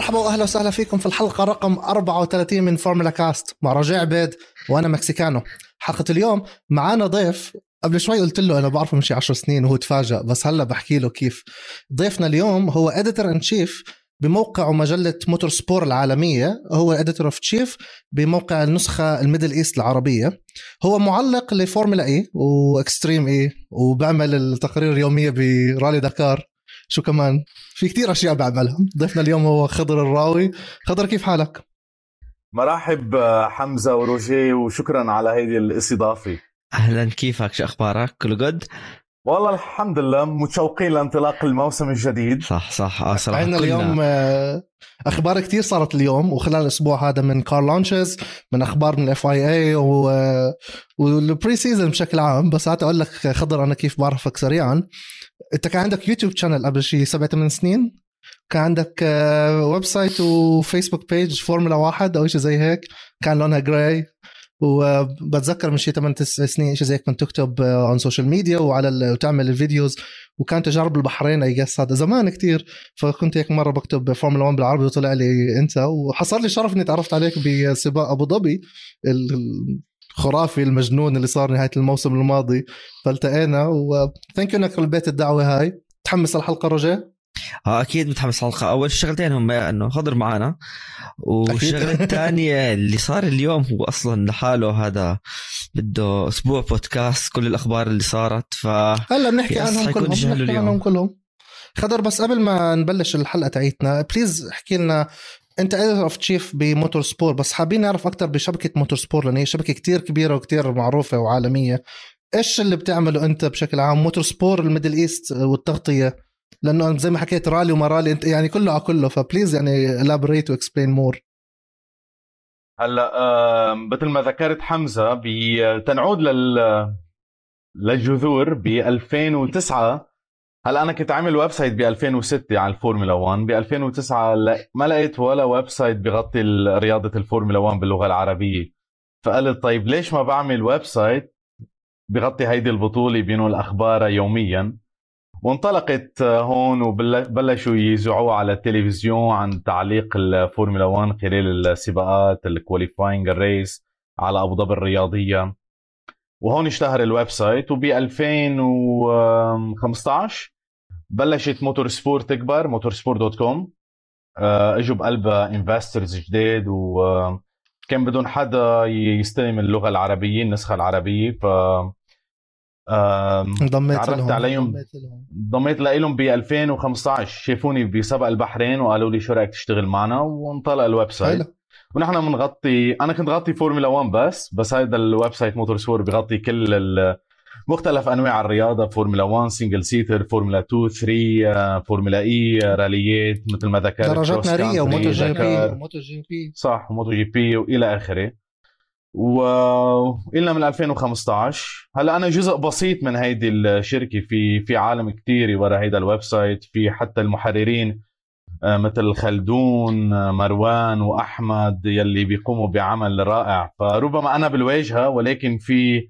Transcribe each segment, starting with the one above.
مرحبا واهلا وسهلا فيكم في الحلقة رقم 34 من فورمولا كاست مع رجاء عبيد وأنا مكسيكانو. حلقة اليوم معانا ضيف قبل شوي قلت له أنا بعرفه من شي 10 سنين وهو تفاجأ بس هلا بحكي له كيف. ضيفنا اليوم هو editor in chief بموقع ومجلة موتور سبور العالمية هو editor of chief بموقع النسخة ال Middle East العربية. هو معلق لفورمولا إي واكستريم إي وبعمل التقارير اليومية برالي دكار. شو كمان؟ في كتير أشياء بعملها. ضيفنا اليوم هو خضر الراوي. خضر كيف حالك؟ مرحب حمزة وروجيه وشكرا على هذه الاستضافة. أهلا كيفك؟ شو أخبارك؟ كله good والله الحمد لله متشوقين لانطلاق الموسم الجديد. صح صح. آه صراحة عندنا. اليوم آه، أخبار كتير صارت اليوم وخلال الأسبوع هذا من car launches من أخبار من ال FIA وال pre-season بشكل عام. بس هات أقول لك خضر أنا كيف بعرفك سريعا. انت كان عندك يوتيوب channel قبل شيء سبع ثمان سنين؟ كان عندك آه، website وفيسبوك page فورمولا واحد أو شيء زي هيك كان لونها gray وبتذكر من شيء 8 9 سنين شيء زي هيك كنت تكتب عن social media وعلى وتعمل ال videos. وكان تجارب البحرين I guess هذا زمان كتير. فكنت هيك مرة بكتب فورمولا 1 بالعربي وطلع لي أنت. وحصل لي شرف إني تعرفت عليك بسباق أبو ظبي الخرافي المجنون اللي صار نهاية الموسم الماضي. فالتقينا و thank you إنك قبلت الدعوة هاي. تحمس الحلقة رجاء؟ آه أكيد متحمس الحلقة. أول شغلتين هم إنه خضر معنا. والشغلة. الثانية اللي صار اليوم هو أصلا لحاله هذا بده أسبوع بودكاست كل الأخبار اللي صارت. ف هلا بنحكي عنهم كلهم بنحكي. عنهم كلهم. خضر بس قبل ما نبلش الحلقة تاعتنا please احكي لنا أنت of chief بموتور سبور بس حابين نعرف أكثر بشبكة موتور سبور لأن هي شبكة كتير كبيرة وكتير معروفة وعالمية. إيش اللي بتعمله أنت بشكل عام؟ موتور سبور ال Middle East والتغطية لأنه زي ما حكيت رالي وما رالي أنت يعني كله على كله ف please يعني elaborate و explain more هلأ مثل ما ذكرت حمزة بتنعود لل للجذور ب 2009 هلا أنا كنت عامل ويب سايت ب 2006 على الفورمولا 1 ب 2009 لا- ما لقيت ولا website بغطي رياضة الفورمولا 1 باللغة العربية. فقلت طيب ليش ما بعمل website بغطي هيدي البطولة بينقل اخبارها يوميا؟ وانطلقت هون وبلشوا يذيعوها على التلفزيون عن تعليق الفورمولا 1 خلال السباقات ال qualifying ال race على أبو ظبي الرياضية. وهون اشتهر ال website وب 2015 بلشت Motorsport تكبر Motorsport dot com. إجوا بقلبها investors جداد وكان بدهم حدا يستلم اللغة العربية النسخة العربية ف انضميت تعرفت عليهم. انضميت لهم. ب 2015 شافوني بسبق البحرين وقالوا لي شو رأيك تشتغل معنا وانطلق ال website. حلو ونحن بنغطي أنا كنت غطي فورمولا 1 بس بس هذا ال website Motorsport بغطي كل ال- مختلف أنواع الرياضة فورمولا 1 single seater فورمولا 2 3 آه، فورمولا E راليات مثل ما ذكرت درجات نارية وموتو جي بي. وموتو جي بي. صح وموتو جي بي وإلى آخره. وإلنا من 2015 هلأ أنا جزء بسيط من هيدي الشركة في في عالم كتير ورا هيدا ال website في حتى المحررين آه، مثل خلدون آه، مروان وأحمد يلي بيقوموا بعمل رائع. فربما أنا بالواجهه ولكن في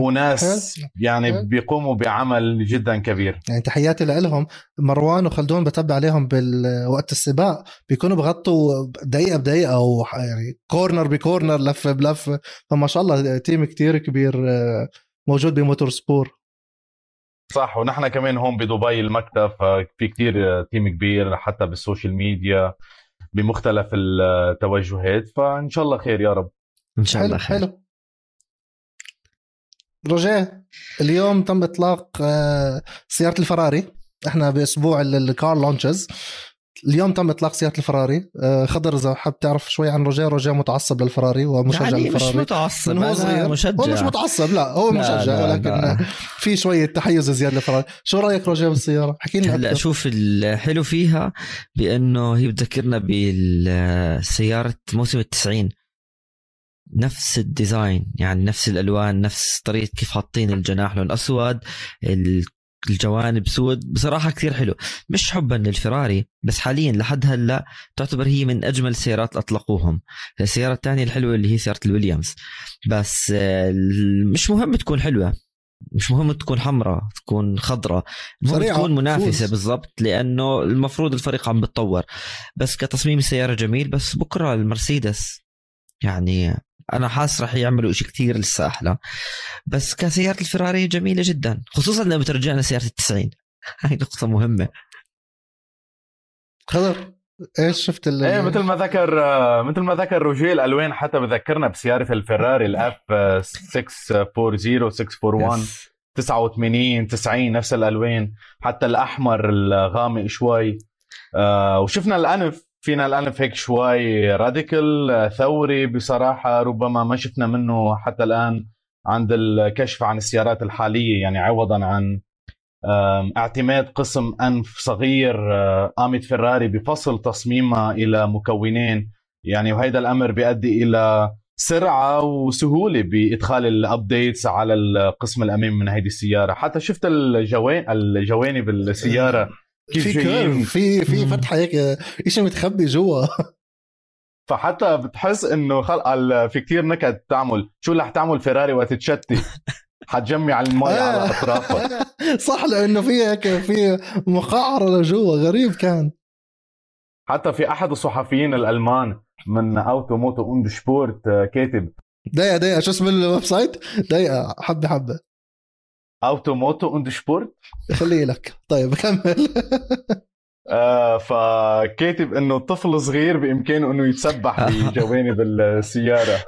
وناس حلو. يعني. بيقوموا بعمل جدا كبير. يعني تحياتي لهم مروان وخلدون بتبع عليهم بالوقت السباق بيكونوا بغطوا دقيقة بدقيقة أو يعني corner ب corner لفة بلفة. فما شاء الله team كتير كبير آه، موجود ب Motorsport. صح ونحن كمان هون بدبي المكتب في كتير team كبير حتى بال social media بمختلف التوجهات فإن شاء الله خير يا رب. إن شاء الله خير. حلو. رجاء اليوم تم إطلاق آه، سيارة الفراري. إحنا بأسبوع ال- الكار لونشز اليوم تم إطلاق سيارة الفراري. آه، خضر إذا حاب تعرف شوي عن رجاء رجاء متعصب للفراري ومشجع يعني مش للفراري. متعصب من هو صغير؟ مشجع. هو مش متعصب لا هو لا، مشجع لا، ولكن لا. في شوية تحيز زياده للفراري شو رأيك رجاء بالسيارة؟ احكي لنا هلأ. شوف الحلو فيها بأنه هي بتذكرنا بسياره موسم التسعين. نفس ال design يعني نفس الألوان نفس طريقة كيف حاطين الجناح لون أسود الجوانب سود بصراحة كثير حلو. مش حبا للفراري بس حاليا لحد هلأ تعتبر هي من أجمل السيارات اللي أطلقوهم. السيارة الثانية الحلوة اللي هي سيارة الويليامز. بس آه، مش مهم تكون حلوة. مش مهم تكون حمراء تكون خضراء. المهم تكون منافسة فوز. بالضبط لأنه المفروض الفريق عم بتطور. بس كتصميم السيارة جميل بس بكرة المرسيدس. يعني أنا حاسس رح يعملوا شيء كتير لسه أحلى. بس كسيارة الفراري جميلة جدا خصوصا لما بترجعنا سياره التسعين. هاي نقطة مهمة. خضر إيش شفت ال إيه مثل ما ذكر آه، مثل ما ذكر روجيه الالوان حتى بذكرنا بسيارة الفيراري الأف 640 641 يس. 89 90 نفس الالوان حتى الأحمر الغامق شوي. آه وشفنا الأنف. فينا الانف هيك شوي radical آه، ثوري بصراحة ربما ما شفنا منه حتى الآن عند الكشف عن السيارات الحالية يعني عوضا عن اعتماد قسم أنف صغير آه، قامت فيراري بفصل تصميمها إلى مكونين. يعني وهذا الأمر بيؤدي إلى سرعة وسهولة بإدخال ال updates على القسم الامامي من هذه السيارة. حتى شفت الجوان الجوانب السيارة. في curve في في. فتحة هيك شيء متخبي جوا. فحتى بتحس إنه خلق في كتير نكت تعمل. شو رح تعمل فيراري وقت تشتي؟ حتجمع المي على اطرافها صح لأنه في هيك في مقعره لجوا غريب كان. حتى في أحد الصحفيين الألمان من Auto Motor und Sport آه، كاتب. دقيقه دقيقه شو اسم ال website؟ دقيقه حبة حبة. Auto Motor und Sport؟ خليه لك. طيب كمل. آه فكاتب إنه طفل صغير بإمكانه إنه يتسبح بجوانب السيارة.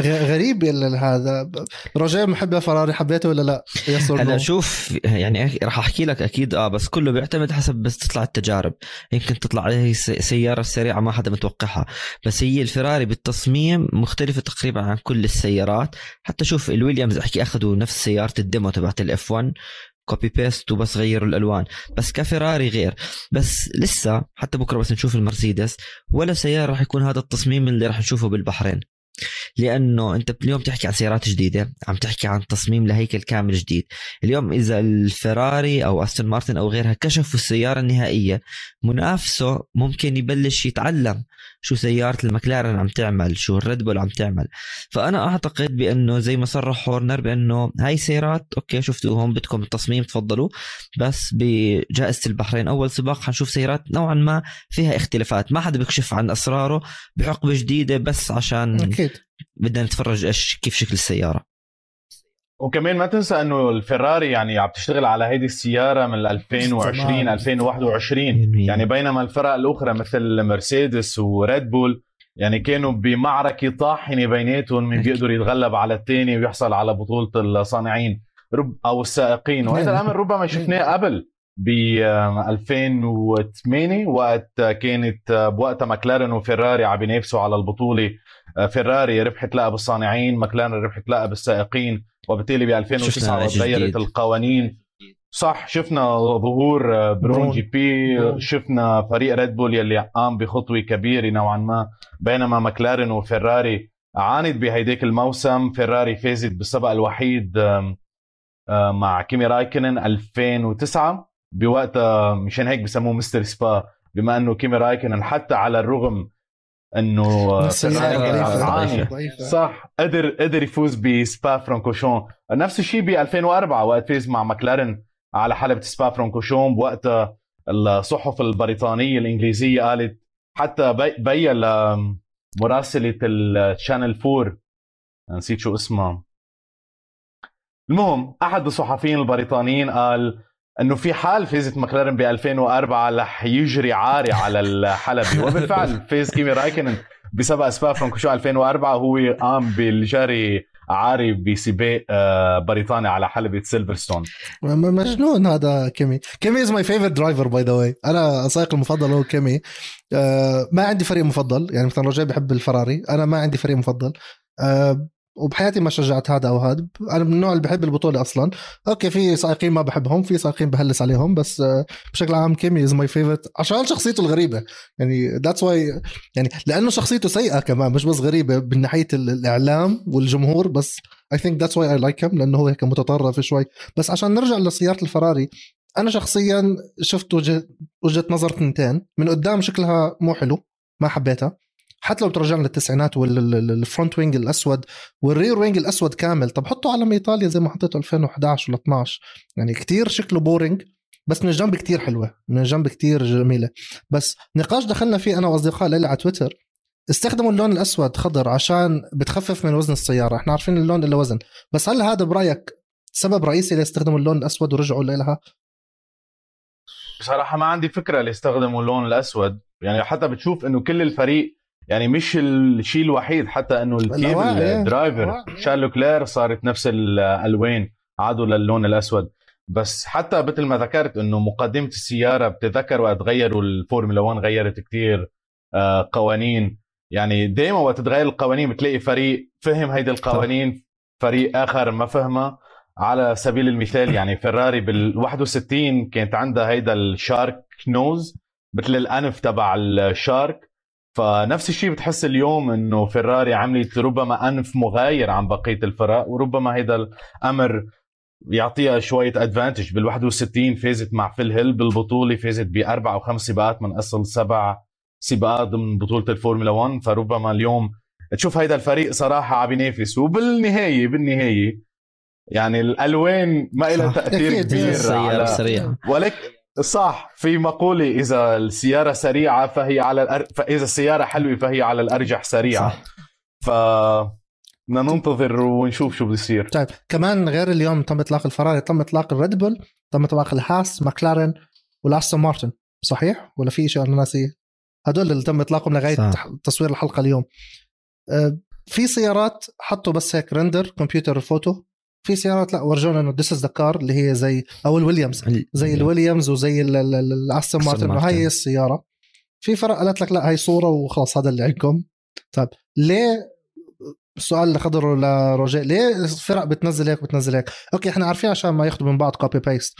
غريب ال- هذا. روجيه محب فراري حبيته ولا لا؟ or هلا؟ شوف يعني راح أحكي لك أكيد آه بس كله بيعتمد حسب بس تطلع التجارب. يمكن تطلع عليه سيارة سريعة ما حدا متوقعها. بس هي الفراري بالتصميم مختلفة تقريبا عن كل السيارات. حتى شوف الويليامز أحكي أخذوا نفس سيارة ال demo تبعت ال F1 copy paste وبس غيروا الألوان. بس كفراري غير. بس لسه حتى بكرة بس نشوف المرسيدس. ولا سيارة راح يكون هذا التصميم اللي راح نشوفه بالبحرين. لأنه أنت اليوم تحكي عن سيارات جديدة عم تحكي عن تصميم لهيكل كامل جديد. اليوم إذا الفراري أو أستون مارتن أو غيرها كشفوا السيارة النهائية منافسه ممكن يبلش يتعلم. شو سيارة المكلارن عم تعمل شو الريد بول عم تعمل. فأنا أعتقد بأنه زي ما صرح هورنر بأنه هاي سيارات okay شفتوهم بدكم التصميم تفضلوا. بس بجائزة البحرين أول سباق حنشوف سيارات نوعا ما فيها اختلافات. ما حدا بيكشف عن أسراره بحقبة جديدة بس عشان أكيد. بدنا نتفرج إيش كيف شكل السيارة. وكمان ما تنسى إنه الفيراري يعني عم تشتغل على هيدي السيارة من 2020 تمام. 2021 يعني بينما الفرق الأخرى مثل مرسيدس وريد بول يعني كانوا بمعركة طاحنة بيناتهم من أكيد. بيقدر يتغلب على الثاني ويحصل على بطولة الصانعين رب أو السائقين. وهذا الأمر ربما شفناه قبل. ب 2008 وقت كانت بوقتها ماكلارن وفيراري عم بينافسوا على البطولة فيراري ربحت لقب الصانعين ماكلارن ربحت لقب السائقين وبالتالي ب شفنا 2009 إشي تغيرت. القوانين صح شفنا ظهور Brawn Brawn. GP. شفنا فريق ريد بول يلي قام بخطوة كبيرة نوعا ما بينما ماكلارن وفيراري عانت بهيديك الموسم فيراري فازت بالسبق الوحيد مع كيمي رايكنن 2009 بوقتها مشان هيك بسموه Mister Spa بما إنه كيمي رايكنن حتى على الرغم إنه ضعيفة. صح. قدر قدر يفوز بسبا فرانكوشون. نفس الشيء ب 2004 وقت فاز مع ماكلارن على حلبة سبا فرانكوشون. بوقتها الصحف البريطانية الإنجليزية قالت حتى بي بين لمراسلة ال Channel 4 نسيت شو اسمها. المهم أحد الصحفيين البريطانيين قال إنه في حال فازت ماكلارن ب 2004 رح يجري عاري على الحلبة وبالفعل فاز كيمي رايكنن بسباق سبا فرانكوشون 2004 هو قام بالجري عاري بسباق آه، بريطاني على حلبة سيلفرستون. مجنون هذا كيمي؟ كيمي is my favorite driver by the way أنا سائق المفضل هو كيمي. آه ما عندي فريق مفضل. يعني مثلا رجاء بحب الفراري. أنا ما عندي فريق مفضل. آه وبحياتي ما شجعت هذا أو هذا. أنا من النوع اللي بحب البطولة أصلا. okay في سائقين ما بحبهم في سائقين بهلس عليهم بس آه بشكل عام كيمي is my favorite عشان شخصيته الغريبة. يعني that's why يعني لأنه شخصيته سيئة كمان مش بس غريبة من ناحية ال- الإعلام والجمهور بس I think that's why I like him لأنه هو هيك متطرف شوي. بس عشان نرجع لسيارة الفراري أنا شخصيا شفت وجهة نظر تنتين من قدام شكلها مو حلو ما حبيتها. حتى لو بترجعنا للتسعينات وال front wing الأسود وال rear wing الأسود كامل. طب حطوا علم إيطاليا زي ما حطيته 2011 ولا 12 يعني كتير شكله boring بس من الجنب كتير حلوة من الجنب كتير جميلة. بس نقاش دخلنا فيه أنا وأصدقاء لي على تويتر. استخدموا اللون الأسود خضر عشان بتخفف من وزن السيارة. إحنا عارفين اللون له وزن. بس هل هذا برأيك سبب رئيسي ليستخدموا اللون الأسود ورجعوا لها بصراحة ما عندي فكرة ليستخدموا اللون الأسود. يعني حتى بتشوف إنه كل الفريق يعني مش الشيء الوحيد حتى إنه التيم ال driver شارل لوكلير صارت نفس الألوان عادوا للون الأسود. بس حتى مثل ما ذكرت إنه مقدمة السيارة بتذكر وقت غيروا الفورمولا 1 غيرت كثير آه، قوانين. يعني دائما وقت تتغير القوانين بتلاقي فريق فهم هيدي القوانين فريق آخر ما فهمها. على سبيل المثال يعني فيراري بال 61 كانت عندها هيدا ال shark nose مثل الأنف تبع الشارك. فنفس الشيء بتحس اليوم إنه فيراري عملت ربما أنف مغاير عن بقية الفرق وربما هيدا الأمر يعطيها شوية advantage بال 61 فازت مع فيل هيل بالبطولة فازت بأربع أو خمس سباقات من أصل سبع سباقات ضمن بطولة الفورمولا 1 فربما اليوم تشوف هيدا الفريق صراحة عم ينافس. وبالنهايه بالنهاية يعني الألوان ما لها تأثير كبير السياره سريعه ولكن صح في مقولة إذا السيارة سريعة فهي على الأر... فاذا السيارة حلوة فهي على الأرجح سريعة. صح. ف بدنا ننتظر ونشوف شو بصير طيب كمان غير اليوم تم إطلاق الفراري تم إطلاق الريد بول تم إطلاق الهاس ماكلارين والأستون مارتن. صحيح؟ ولا في شيء أنا ناسيه هدول اللي تم إطلاقهم لغاية صح. تصوير الحلقة اليوم. أه، في سيارات حطوا بس هيك render computer photo في سيارات لا ورجونا إنه this is the car اللي هي زي أو الويليامز زي الويليامز وزي الاستون مارتن هاي السيارة. في فرق قالت لك لا هاي صورة وخلاص هذا اللي عندكم. طيب ليه؟ السؤال اللي خطر لروجيه ليه الفرق بتنزل هيك بتنزل هيك؟ okay إحنا عارفين عشان ما ياخذوا من بعض copy paste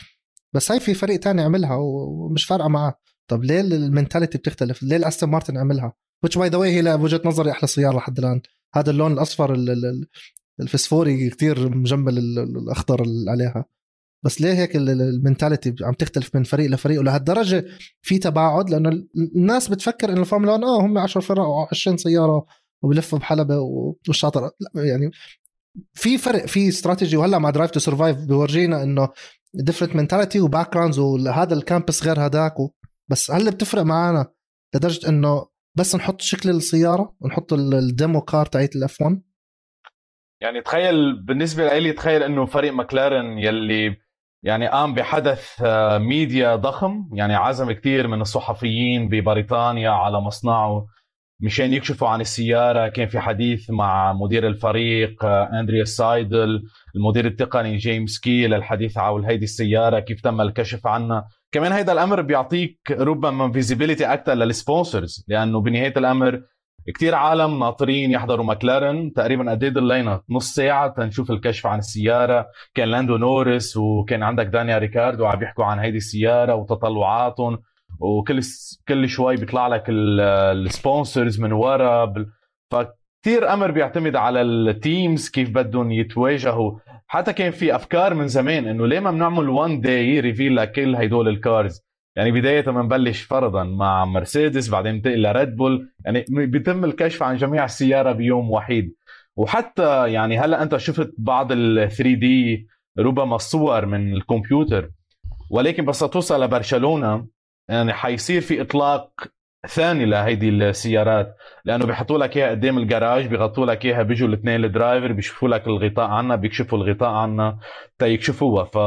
بس هاي في فريق تاني عملها ومش فارقة معاه. طب ليه ال mentality بتختلف؟ ليه الاستون مارتن عملها؟ which by the way هي بوجهة نظري أحلى سيارة لحد الآن. هذا اللون الأصفر الفسفوري كتير مجمل الأخضر اللي عليها. بس ليه هيك ال mentality عم تختلف من فريق لفريق؟ ولهالدرجة في تباعد لأنه الناس بتفكر إنه الفورمولا 1 آه هم 10 فرق و20 سيارة وبلفوا بحلبة والشاطر. لا يعني في فرق في استراتيجي وهلأ مع Drive to Survive بورجينا إنه different mentality و backgrounds وهذا ال campus غير هذاك بس هل بتفرق معنا لدرجة إنه بس نحط شكل السيارة ونحط ال demo car تاعت ال F 1 يعني تخيل بالنسبة لي تخيل إنه فريق ماكلارن يلي يعني قام بحدث آه، ميديا ضخم يعني عزم كثير من الصحفيين ببريطانيا على مصنعه مشان يكشفوا عن السيارة. كان في حديث مع مدير الفريق آه، أندريا سايدل المدير التقني جيمس كي للحديث حول هيدي السيارة كيف تم الكشف عنها. كمان هيدا الأمر بيعطيك ربما visibility أكثر لل sponsors لأنه بنهاية الأمر كتير عالم ناطرين يحضروا ماكلارن تقريبا قد إيه ضلينا؟ نص ساعة تنشوف الكشف عن السيارة. كان لاندو نورس وكان عندك دانيا ريكاردو عم بيحكوا عن هيدي السيارة وتطلعاتهم. وكل كل شوي بيطلع لك ال sponsors من ورا. فكتير أمر بيعتمد على ال teams كيف بدهم يتواجهوا. حتى كان في أفكار من زمان إنه ليه ما بنعمل one day reveal لكل هدول ال cars يعني بداية بنبلش فرضا مع مرسيدس بعدين ننتقل لريد بول يعني بيتم الكشف عن جميع السيارة بيوم وحيد وحتى يعني هلأ أنت شفت بعض ال 3 D ربما الصور من الكمبيوتر. ولكن بس توصل لبرشلونة يعني حيصير في إطلاق ثاني لهيدي السيارات. لأنه بيحطوا لك إياها قدام الجراج بيغطوا لك إياها بيجوا الاثنين ال driver بيشوفوا لك الغطاء عنها بيكشفوا الغطاء عنها تيكشفوها ف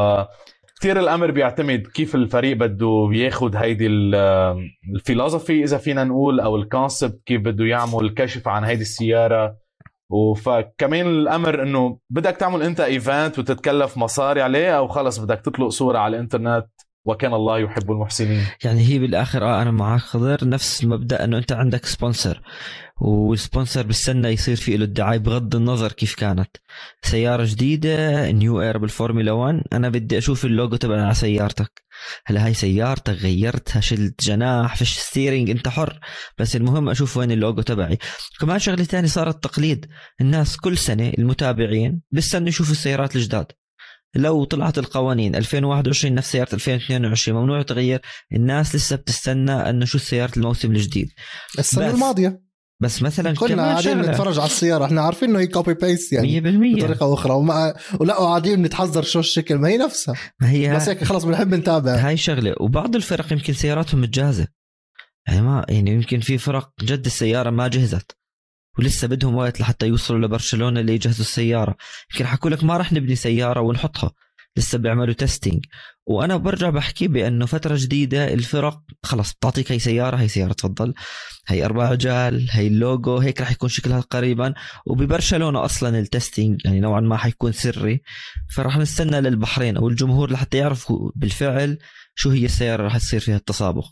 كثير الأمر بيعتمد كيف الفريق بده ياخذ هيدي ال philosophy إذا فينا نقول أو ال concept كيف بده يعمل كشف عن هيدي السيارة. وفكمان الأمر إنه بدك تعمل أنت event وتتكلف مصاري عليه أو خلص بدك تطلق صورة على الإنترنت. وكان الله يحب المحسنين. يعني هي بالاخر آه أنا معك خضر نفس المبدأ إنه أنت عندك sponsor وال sponsor بالسنة يصير في له الدعايه بغض النظر كيف كانت. سيارة جديدة new era بالفورمولا 1 أنا بدي أشوف اللوجو تبع على سيارتك. هلا هاي سيارتك غيرتها شلت جناح فيش steering أنت حر. بس المهم أشوف وين اللوجو تبعي. كمان شغلة ثانية صارت تقليد. الناس كل سنة المتابعين بيستنوا يشوفوا السيارات الجداد. لو طلعت القوانين 2021 نفس سيارة 2022 ممنوع تغير الناس لسه بتستنى انه شو سيارة الموسم الجديد. السنة الماضية. بس مثلا كنا قاعدين نتفرج على السيارة. إحنا عارفين إنه هي copy paste يعني 100% بطريقة أخرى. وما ولا قاعدين نتحزر شو الشكل. ما هي نفسها. ما هي بس هيك خلص بنحب نتابع. هاي شغلة. وبعض الفرق يمكن سياراتهم متجهزة. يعني ما يعني يمكن في فرق جد السيارة ما جهزت. ولسه بدهم وقت لحتى يوصلوا لبرشلونة اللي يجهزوا السيارة. يمكن حكوا لك ما رح نبني سيارة ونحطها. لسه بيعملوا testing وأنا برجع بحكي بأنه فترة جديدة الفرق خلص بتعطيك هي سيارة هي سيارة تفضل. هي أربع عجال هي اللوجو هيك رح يكون شكلها قريبا. وببرشلونة أصلا ال testing يعني نوعا ما حيكون سري. فرح نستنى للبحرين أو الجمهور لحتى يعرفوا بالفعل شو هي السيارة رح تصير فيها التسابق.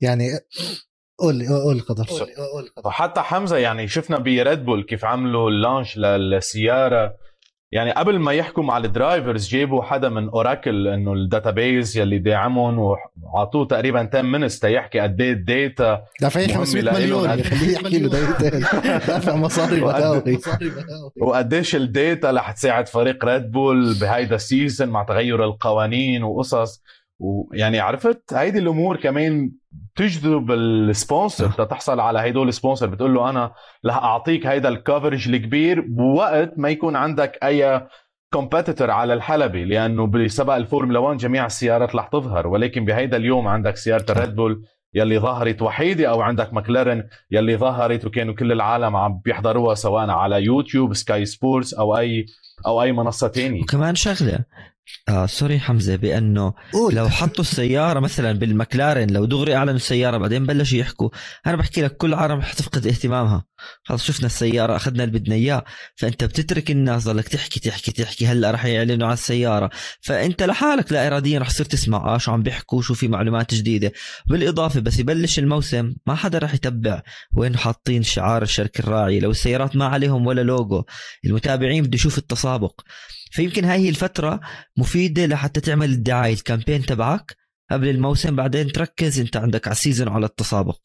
يعني قول لي قول قدر. وحتى حمزة يعني شفنا بريد بول كيف عملوا ال launch للسيارة. يعني قبل ما يحكوا مع ال drivers جابوا حدا من أوراكل إنه ال database يلي داعمهم وعطوه تقريبا 10 minutes تيحكي قد إيه ال data دافعين 500 مليون خليه يحكي له دافع مصاري بداوي. وقديش ال data رح تساعد فريق ريد بول بهيدا ال season مع تغير القوانين وقصص. ويعني عرفت هيدي الأمور كمان تجذب ال sponsor تحصل على هدول ال sponsor بتقول له أنا رح أعطيك هيدا ال coverage الكبير بوقت ما يكون عندك أي competitor على الحلبة لأنه بسبق الفورمولا 1 جميع السيارات رح تظهر ولكن بهيدا اليوم عندك سيارة الريد بول يلي ظهرت وحيدة أو عندك ماكلارن يلي ظهرت وكانوا كل العالم عم بيحضروها سواء على يوتيوب سكاي سبورتس أو اي أو أي منصة تانية. وكمان شغلة آه سوري حمزة بأنه قول. لو حطوا السيارة مثلا بالمكلارن لو دغري أعلنوا السيارة بعدين بلشوا يحكوا. أنا بحكي لك كل عالم حتفقد اهتمامها. خلص شفنا السيارة أخذنا اللي بدنا إياه. فأنت بتترك الناس ضلك تحكي تحكي تحكي. هلأ رح يعلنوا على السيارة. فأنت لحالك لا اراديا رح تصير تسمع. آه شو عم بيحكوا؟ شو في معلومات جديدة؟ بالإضافة بس يبلش الموسم ما حدا رح يتبع وين حاطين شعار الشركة الراعيه لو السيارات ما عليهم ولا لوجو المتابعين بده يشوف التسابق. فيمكن هاي هي الفترة مفيدة لحتى تعمل الدعاية ال campaign تبعك قبل الموسم بعدين تركز انت عندك على ال season وعلى التسابق.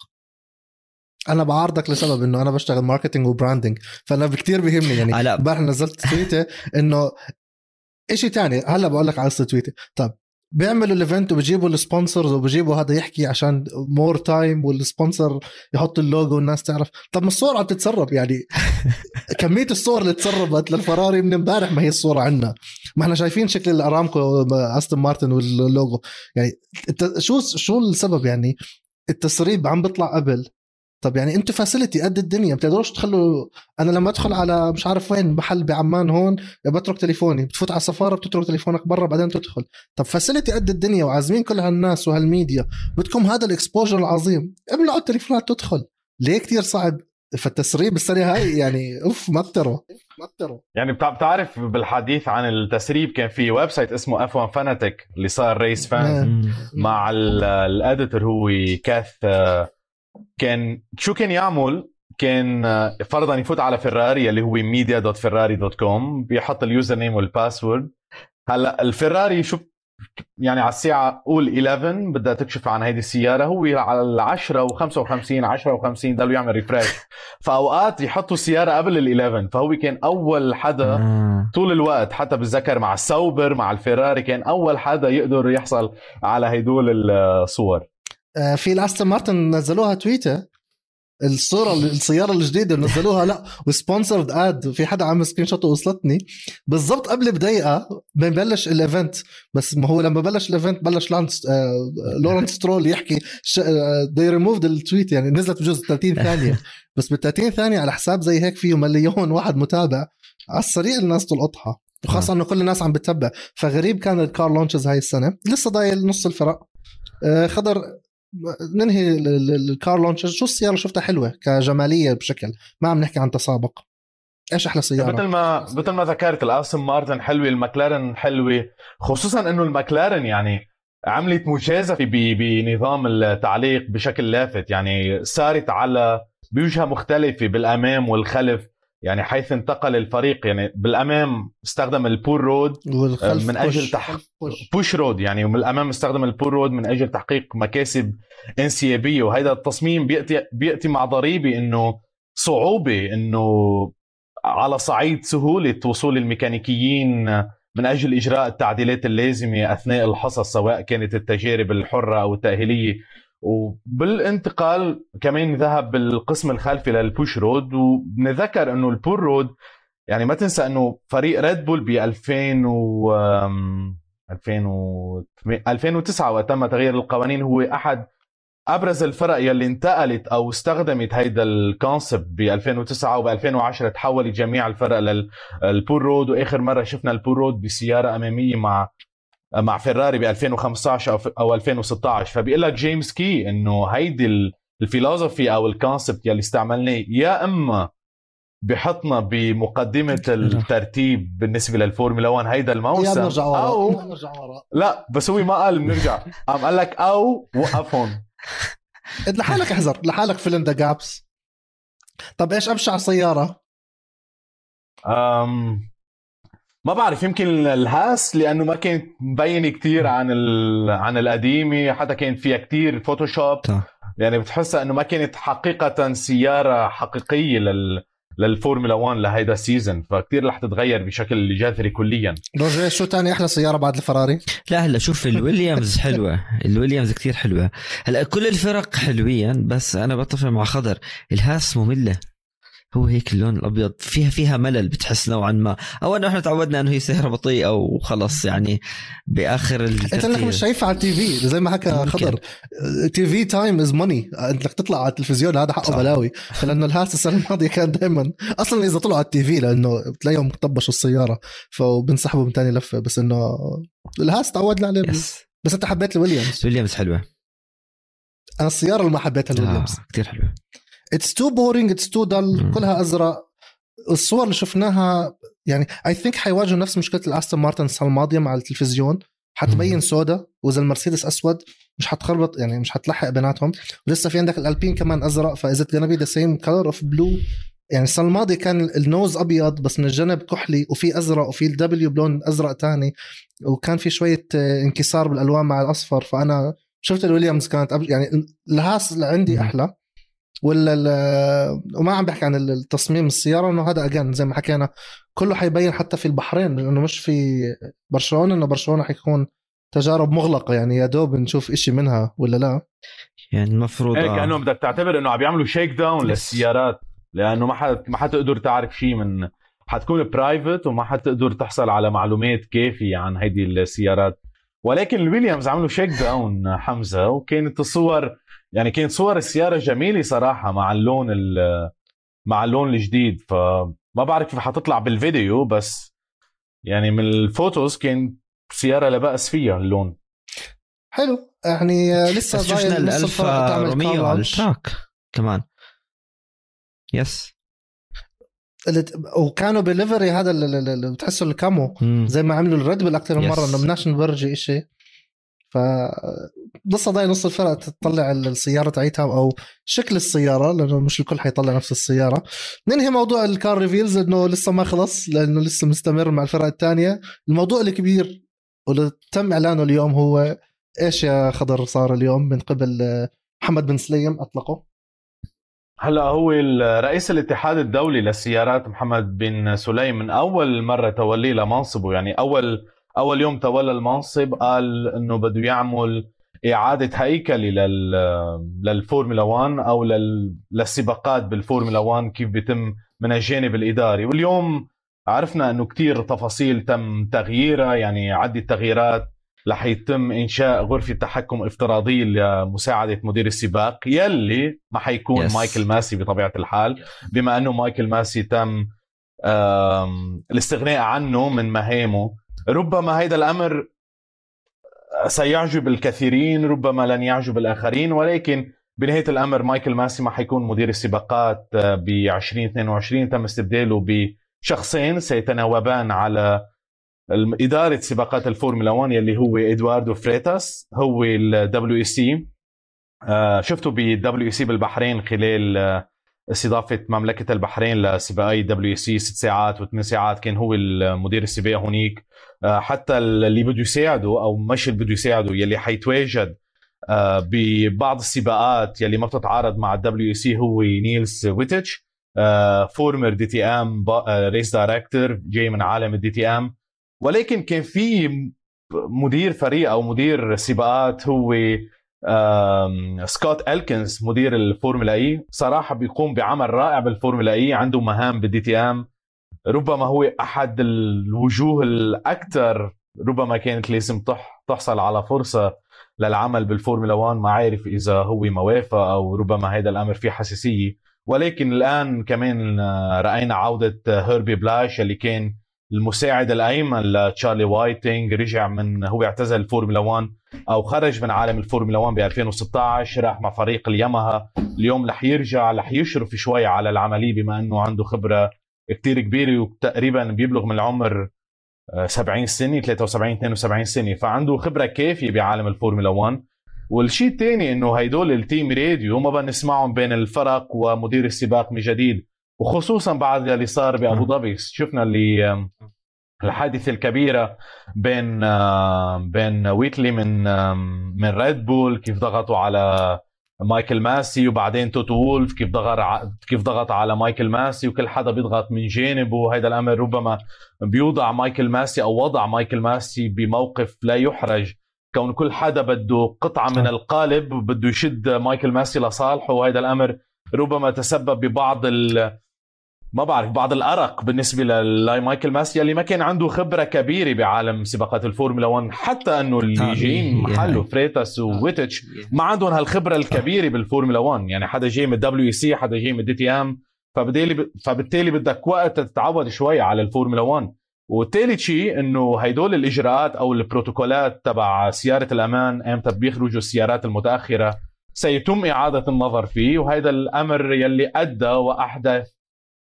أنا بعارضك لسبب إنه أنا بشتغل marketing و branding فأنا كثير بيهمني يعني. امبارح نزلت tweet ة إنه شيء تاني هلأ بقول لك على قصة tweet ة. طب بيعملوا ال event وبجيبوا ال sponsors وبجيبوا هذا يحكي عشان more time وال sponsor يحط اللوجو والناس تعرف. طب ما الصور عم تتسرب يعني. كمية الصور اللي تسربت للفراري من امبارح ما هي الصورة عندنا ما إحنا شايفين شكل الارامكو استون مارتن واللوجو. يعني شو شو السبب يعني؟ التسريب عم بيطلع قبل. طب يعني أنتوا facility قد الدنيا بتقدروش تخلوا أنا لما أدخل على مش عارف وين محل بعمان هون بترك تليفوني بتفوت على السفارة بتترك تليفونك برا بعدين تدخل. طب facility قد الدنيا وعازمين كل هالناس وهالميديا. بدكم هذا ال exposure العظيم. امنعوا التليفونات تدخل. ليه كتير صعب؟ فالتسريب السنة هاي يعني أوف ما بتروا ما بتروا يعني بتع- بتعرف بالحديث عن التسريب كان في website اسمه F1 Fanatic اللي صار RaceFans نعم. مع ال- ال editor هو Keith آه، كان شو كان يعمل؟ كان آه، فرضا يفوت على فيراري اللي هو media dot Ferrari dot com بيحط ال username وال password هلأ الفيراري شو يعني على الساعة قول 11 بدها تكشف عن هيدي السيارة هو على ال 10 و55 10 و50 ضلوا يعمل refresh فأوقات يحطوا السيارة قبل ال 11 فهو كان أول حدا. طول الوقت حتى بتذكر مع السوبر مع الفيراري كان أول حدا يقدر يحصل على هدول الصور آه، في الاستون مارتن نزلوها tweet ة الصورة السيارة الجديدة نزلوها لا و sponsored ad في حدا عامل screenshot وصلتني بالضبط قبل بدقيقه ببلش ال event بس ما هو لما بلش الايفنت بلش لانس آه لورنس سترول يحكي دي ريموفد التويت يعني نزلت بجوز 30 ثانية. بس بال 30 ثانية على حساب زي هيك فيه مليون واحد متابع. على السريع الناس تلقطها. وخاصة إنه كل الناس عم بتتبع. فغريب كان ال car launches هاي السنة. لسه ضايل نص الفرق. آه، خضر ننهي ال- ال- ال car launches شو السيارة؟ شفتها حلوة كجمالية بشكل. ما عم نحكي عن تسابق. إيش أحلى مثل سيارة؟ ما مثل ما ذكرت الأستون مارتن حلوة المكلارن حلوة. خصوصا إنه المكلارن يعني عملت مجازفة بنظام التعليق بشكل لافت. يعني صارت على بوجهة مختلفة بالأمام والخلف. يعني حيث انتقل الفريق يعني بالأمام استخدم البور رود والخلف من أجل بوش. تح- خلف بوش. بوش رود يعني ومن الأمام استخدم البول رود من أجل تحقيق مكاسب انسيابية وهذا التصميم بياتي بيأتي مع ضريبة إنه صعوبة إنه على صعيد سهولة وصول الميكانيكيين من أجل إجراء التعديلات اللازمة أثناء الحصص سواء كانت التجارب الحرة أو التأهيلية وبالانتقال كمان ذهب بالقسم الخلفي لل push rod وبنذكر إنه ال pull rod يعني ما تنسى إنه فريق ريد بول ب 2000 و 2009 وقت تم تغيير القوانين هو أحد أبرز الفرق يلي انتقلت أو استخدمت هيدا ال concept ب 2009 وب 2010 تحولت جميع الفرق لل pull rod وآخر مرة شفنا ال pull rod بسيارة أمامية مع مع فيراري ب 2015 أو 2016 فبيقول لك جيمس كي إنه هيدي ال philosophy أو ال concept يلي استعملناه يا إما بحطنا بمقدمة الترتيب بالنسبة للفورمولا 1 هيدا الموسم نرجع ورا. أو نرجع ورا. لا بس هو ما قال بنرجع. قام قال لك أو وقفهم لحالك احذر لحالك فيلم ذا جابس. طب إيش أبشع سيارة؟ أم ما بعرف يمكن الهاس لأنه ما كانت مبينه كتير عن ال... عن القديمة حتى كان فيها كتير فوتوشوب يعني بتحسها إنه ما كانت حقيقة سيارة حقيقية لل للفورمولا 1 لهيدا السيزون فكتير رح تتغير بشكل جذري كليا. روجيه شو تاني أحلى سيارة بعد الفراري؟ لا هلأ شوف الويليامز حلوة. الويليامز كتير حلوة. هلأ كل الفرق حلوين بس أنا بتفق مع خضر. الهاس مملة. هو هيك اللون الأبيض. فيها فيها ملل بتحس نوعا ما. أو إنه إحنا تعودنا إنه هي سياره بطيئه وخلص يعني بآخر أنت انك مش شايفها على ال TV زي ما حكى خضر. TV time is money انك تطلع على التلفزيون هذا حقه بلاوي. لأنه الهاس السنة الماضية كان دائما أصلا إذا طلعوا على ال TV لأنه بتلاقيهم طبشوا السيارة. فبنسحبوا من ثاني لفة. بس إنه الهاس تعودنا عليه. yes. بس أنت حبيت الويليامز. ويليامز حلوة. أنا السيارة اللي ما حبيتها الويليامز. آه كثير حلوة. it's too boring it's too dull. كلها أزرق الصور اللي شفناها يعني I think حيواجهوا نفس مشكلة الاستون مارتن السنة الماضية مع التلفزيون حتبين. سودا واذا المرسيدس أسود مش حتخربط يعني مش حتلحق بيناتهم ولسه في عندك الالبين كمان أزرق فاذا gonna be the same color of blue يعني السنة الماضية كان ال nose أبيض بس من الجنب كحلي وفي أزرق وفي ال W بلون أزرق تاني وكان في شوية آه، انكسار بالألوان مع الأصفر فأنا شفت الويليامز كانت. يعني الهاس اللي عندي. أحلى ولا ال- وما عم بحكي عن التصميم السيارة إنه هذا again زي ما حكينا كله حيبين حتى في البحرين لأنه مش في برشلونة إنه برشلونة حيكون تجارب مغلقة يعني يا دوب نشوف إشي منها ولا لا يعني المفروض هيك آه. كانه بدك تعتبر إنه عم يعملوا shakedown. للسيارات لأنه ما حت ما حتقدر تعرف شيء من حتكون private وما حتقدر تحصل على معلومات كافية عن هيدي السيارات ولكن الويليامز عملوا shakedown حمزة وكانت الصور يعني كانت صور السيارة جميلة صراحة مع اللون ال- مع اللون الجديد فما بعرف كيف حتطلع بالفيديو بس يعني من ال photos كان سيارة لا باس فيها اللون حلو يعني لسه بس شفنا الالفا روميو على. ال track كمان yes وكانوا بـ livery هذا اللي- بتحسوا ال camo. زي ما عملوا الريد بل أكثر من. مرة إنه بدناش نورجي شيء ف لسه ضايل نص الفرق تطلع السيارة تاعتها أو شكل السيارة لأنه مش الكل حيطلع نفس السيارة. ننهي موضوع ال car reveals إنه لسه ما خلص لأنه لسه مستمر مع الفرق الثانية. الموضوع الكبير واللي تم إعلانه اليوم هو إيش يا خضر صار اليوم من قبل آه، محمد بن سليم أطلقه. هلا هو رئيس الاتحاد الدولي للسيارات محمد بن سليم من أول مرة توليه لمنصبه. يعني اول أول يوم تولى المنصب قال إنه بده يعمل إعادة هيكله لل للفورمولا 1 أو لل... للسباقات بالفورمولا 1 كيف بيتم من الجانب الإداري. واليوم عرفنا إنه كتير تفاصيل تم تغييرها يعني عدة تغييرات رح يتم إنشاء غرفة تحكم افتراضية لمساعدة مدير السباق يلي ما حيكون Yes. مايكل ماسي بطبيعة الحال. بما إنه مايكل ماسي تم الاستغناء عنه من مهامه ربما هيدا الأمر سيعجب الكثيرين ربما لن يعجب الآخرين ولكن بنهاية الأمر مايكل ماسي ما حيكون مدير السباقات ب 2022 تم استبداله بشخصين سيتناوبان على إدارة سباقات الفورمولا 1 يلي هو إدواردو فريتاس هو ال WEC آه، شفته ب WEC بالبحرين خلال آه، استضافة مملكة البحرين لسباقي WEC ست ساعات وثمان ساعات كان هو المدير السباق آه، حتى اللي بده يساعده أو مش اللي بده يساعده يلي حيتواجد آه، ببعض السباقات يلي ما بتتعارض مع ال WEC هو نيلز ويتش former DTM race director جاي من عالم ال DTM ولكن كان في مدير فريق أو مدير سباقات هو سكوت ألكنز مدير الفورمولا E. صراحة بيقوم بعمل رائع بالفورمولا E عنده مهام بال DTM ربما هو أحد الوجوه الأكثر ربما كانت لازم تح- تحصل على فرصة للعمل بالفورمولا 1 ما عارف إذا هو موافق أو ربما هذا الأمر فيه حساسية. ولكن الآن كمان آه، رأينا عودة آه، هيربي بلاش اللي كان المساعد الأيمن لتشارلي وايتنج رجع من هو اعتزل الفورمولا 1 أو خرج من عالم الفورمولا 1 ب 2016 راح مع فريق الياماها. اليوم رح يرجع رح يشرف شوي على العملية بما إنه عنده خبرة كتير كبيره وتقريبا بيبلغ من العمر آه، 70 سنة 73 72 سنة. فعنده خبرة كافيه بعالم الفورمولا 1 والشيء الثاني إنه هيدول ال team radio ما بنسمعهم بين الفرق ومدير السباق من جديد. وخصوصا بعد اللي صار بأبو ظبي. شفنا اللي الحادثة الكبيرة بين بين ويتلي من من ريد بول كيف ضغطوا على مايكل ماسي وبعدين توتو وولف كيف ضغط كيف ضغط على مايكل ماسي وكل حدا بيضغط من جانبه هذا الأمر ربما بيوضع مايكل ماسي أو وضع مايكل ماسي بموقف لا يحرج. كون كل حدا بده قطعة من القالب بده يشد مايكل ماسي لصالحه وهذا الأمر ربما تسبب ببعض ال ما بعرف بعض الأرق بالنسبة لمايكل ماسي اللي ما كان عنده خبرة كبيرة بعالم سباقات الفورمولا 1 حتى أنه اللي جايين هي- محله. فريتاس وويتيتش ما عندهم هالخبرة الكبيرة بالفورمولا 1 يعني حدا جاي من ال WEC حدا جاي من ال DTM فبالتالي فبالتالي بدك وقت تتعود شوي على الفورمولا 1 وثالث شيء إنه هيدول الإجراءات أو البروتوكولات تبع سيارة الأمان إمتى بيخرجوا السيارات المتأخرة سيتم إعادة النظر فيه وهذا الأمر يلي أدى وأحدث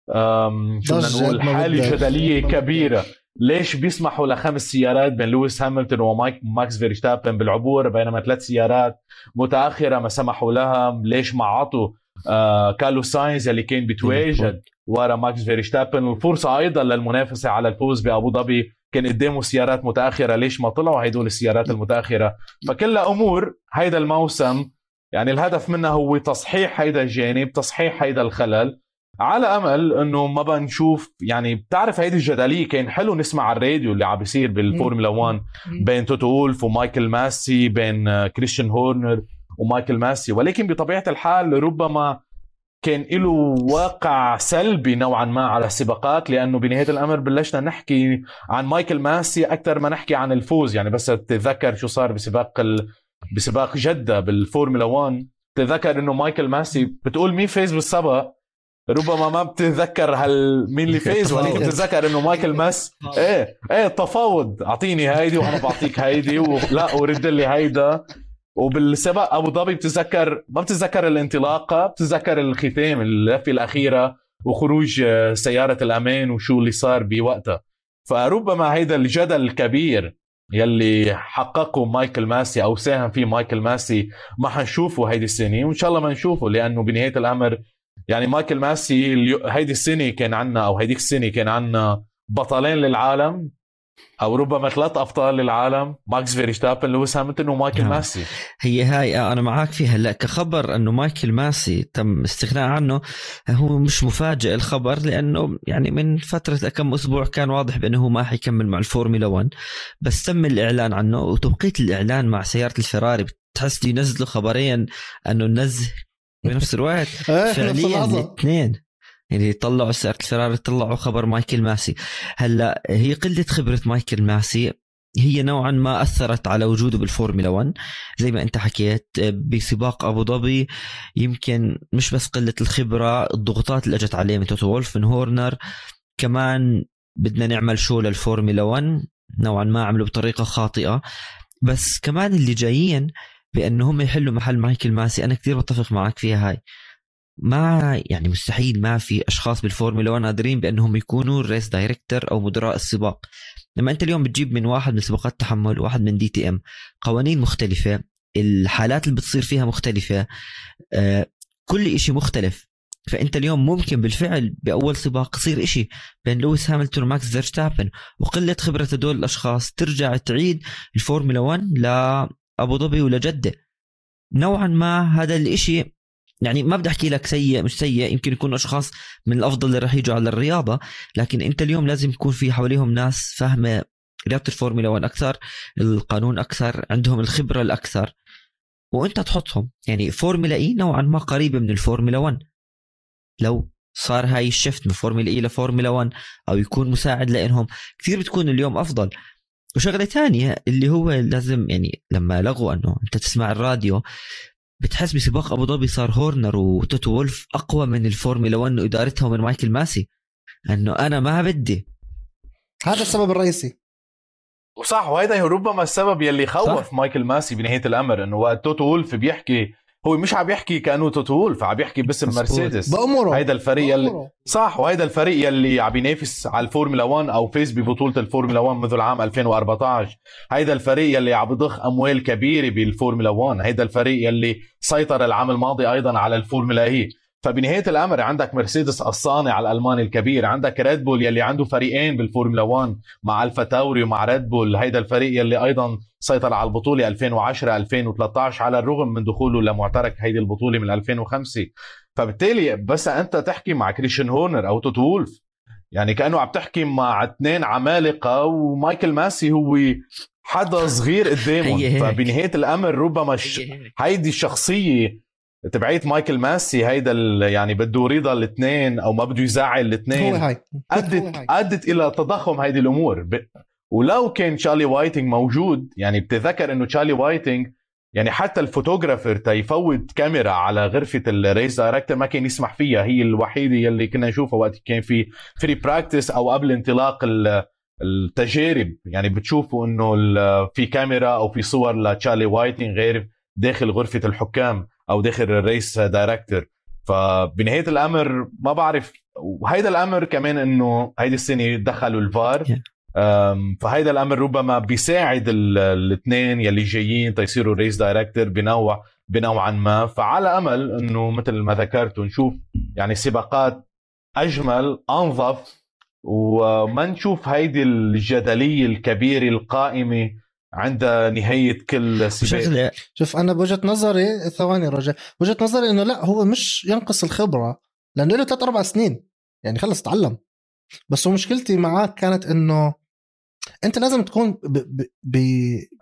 ضجة نقول؟ حالة. جدلية كبيرة. ليش بيسمحوا لخمس سيارات؟ بين لويس هاميلتون ومايك ماكس فيرستابن بالعبور بينما ثلاث سيارات متأخرة ما سمحوا لها ليش ما عطوا آه كارلوس ساينز اللي كان بتواجد ورا ماكس فيرستابن والفرصة أيضا للمنافسة على الفوز بأبو ظبي. كان قدامه سيارات متأخرة ليش ما طلعوا هدول السيارات المتأخرة؟ فكلها أمور هيدا الموسم يعني الهدف منها هو تصحيح هيدا الجانب تصحيح هيدا الخلل. على أمل إنه ما بنشوف يعني بتعرف هيدي الجدلية كان حلو نسمع على الراديو اللي عم بيصير بالفورمولا 1 بين توتو وولف ومايكل ماسي بين كريستيان هورنر ومايكل ماسي. ولكن بطبيعة الحال ربما كان له واقع سلبي نوعا ما على السباقات لأنه بنهاية الأمر بلشنا نحكي عن مايكل ماسي أكثر ما نحكي عن الفوز. يعني بس تتذكر شو صار بسباق ال... بسباق جدة بالفورمولا 1 تتذكر إنه مايكل ماسي بتقول مين فاز بالسبق؟ ربما ما بتتذكر هل مين اللي فاز ولكن بتتذكر إنه مايكل ماس إيه إيه التفاوض أعطيني هيدي وأنا بعطيك هيدي ولا ورد لي هيدا. وبالسباق أبو ظبي بتتذكر ما بتتذكر الانطلاقة بتتذكر الختام اللفه الأخيرة وخروج آه، سيارة الأمان وشو اللي صار بوقتها. فربما هيدا الجدل الكبير يلي حققه مايكل ماسي أو ساهم فيه مايكل ماسي ما حنشوفه هيدي السنة وإن شاء الله ما نشوفه لأنه بنهاية الأمر يعني مايكل ماسي هيدي السنة كان عنا أو هيديك السنة كان عنا بطلين للعالم أو ربما ثلاث أبطال للعالم ماكس فيرستابن لويس هاميلتون ومايكل نعم. ماسي. هي هاي آه، أنا معك فيها. هلا كخبر إنه مايكل ماسي تم استغناء عنه هو مش مفاجئ الخبر لأنه يعني من فترة كم أسبوع كان واضح بأنه هو ما حيكمل مع الفورمولا 1 بس تم الإعلان عنه وتوقيت الإعلان مع سيارة الفراري بتحس ينزلوا خبريا إنه النزه بنفس الوقت. نفس فعليا الاثنين. يعني طلعوا سيارة الفراري طلعوا خبر مايكل ماسي. هلأ هي قلة خبرة مايكل ماسي هي نوعا ما أثرت على وجوده بالفورمولا 1 زي ما أنت حكيت بسباق أبو ظبي يمكن مش بس قلة الخبرة الضغوطات اللي أجت عليه من توتو وولف من هورنر. كمان بدنا نعمل show للفورمولا 1 نوعا ما عملوا بطريقة خاطئة. بس كمان اللي جايين بانه هم يحلوا محل مايكل ماسي. أنا كثير بتفق معك فيها هاي. ما يعني مستحيل ما في أشخاص بالفورمولا 1 قادرين بأنهم يكونوا race director أو مدراء السباق. لما أنت اليوم بتجيب من واحد من سباقات تحمل وواحد من DTM قوانين مختلفة الحالات اللي بتصير فيها مختلفة آه، كل إشي مختلف. فأنت اليوم ممكن بالفعل بأول سباق يصير إشي بين لويس هاملتون وماكس فيرستابن وقلة خبرة هدول الأشخاص ترجع تعيد الفورمولا 1 لابو ظبي ولجده نوعا ما هذا الإشي يعني ما بدي أحكي لك سيء مش سيء يمكن يكونوا أشخاص من الأفضل اللي راح يجوا على الرياضة لكن أنت اليوم لازم يكون في حواليهم ناس فاهمة رياضة الفورمولا 1 أكثر القانون أكثر عندهم الخبرة الأكثر. وأنت تحطهم. يعني فورمولا E نوعا ما قريبة من الفورمولا 1 لو صار هاي ال shift من فورمولا E لفورمولا 1 أو يكون مساعد لإنهم كثير بتكون اليوم أفضل. وشغلة ثانية اللي هو لازم يعني لما لغوا إنه أنت تسمع الراديو بتحس بسباق أبو ظبي صار هورنر وتوتو وولف أقوى من الفورمولا 1 وإدارتها ومن مايكل ماسي. إنه أنا ما بدي. هذا السبب الرئيسي. وصح وهذا ربما السبب يلي خوف صح. مايكل ماسي بنهاية الأمر إنه وقت توتو وولف بيحكي هو مش عم يحكي كانه توتو وولف عم يحكي باسم. مرسيدس. بأمره. هيدا الفريق يلي بأمره. صح وهيدا الفريق يلي عم ينافس على الفورمولا 1 أو فاز ببطولة الفورمولا 1 منذ العام 2014 هيدا الفريق يلي عم بضخ أموال كبيرة بالفورمولا 1 هيدا الفريق يلي سيطر العام الماضي أيضا على الفورمولا E فبنهاية الأمر عندك مرسيدس الصانع الألماني الكبير عندك ريد بول يلي عنده فريقين بالفورمولا 1 مع الفا تاوري ومع ريد بول هيدا الفريق يلي أيضا سيطر على البطولة 2010 2013 على الرغم من دخوله لمعترك هيدي البطولة من 2005 فبالتالي بس أنت تحكي مع كريستيان هورنر أو توتو وولف. يعني كأنه عم تحكي مع اثنين عمالقة ومايكل ماسي هو حدا صغير قدامهم. فبنهاية الأمر ربما الش... هيدي الشخصية تبعيت مايكل ماسي هيدا ال- يعني بده رضا الاثنين أو ما بده يزعل الاثنين ادت. أدت إلى تضخم هيدي الأمور. ب... ولو كان تشارلي وايتنج موجود يعني بتذكر إنه تشارلي وايتنج يعني حتى ال photographer تيفوت كاميرا على غرفة ال race director ما كان يسمح فيها هي الوحيدة يلي كنا نشوفها وقت كان في free practice أو قبل انطلاق ال- التجارب. يعني بتشوفوا إنه في كاميرا أو في صور لتشارلي وايتنج غير داخل غرفة الحكام أو داخل ال race director. فبنهاية الأمر ما بعرف وهيدا الأمر كمان إنه هيدي السنة دخلوا الفار. فهيدا الأمر ربما بيساعد الاثنين يلي جايين تيصيروا ريس دايركتور بنوع بنوعا ما. فعلى أمل إنه مثل ما ذكرت نشوف يعني سباقات أجمل أنظف وما نشوف هيدي الجدلية الكبيرة القائمة عند نهاية كل سباق. شوف أنا بوجهة نظري ثواني رجع وجهه نظري إنه لا هو مش ينقص الخبرة لأنه له ثلاث أربع سنين. يعني خلص تعلم. بس مشكلتي معك كانت إنه انت لازم تكون ب ب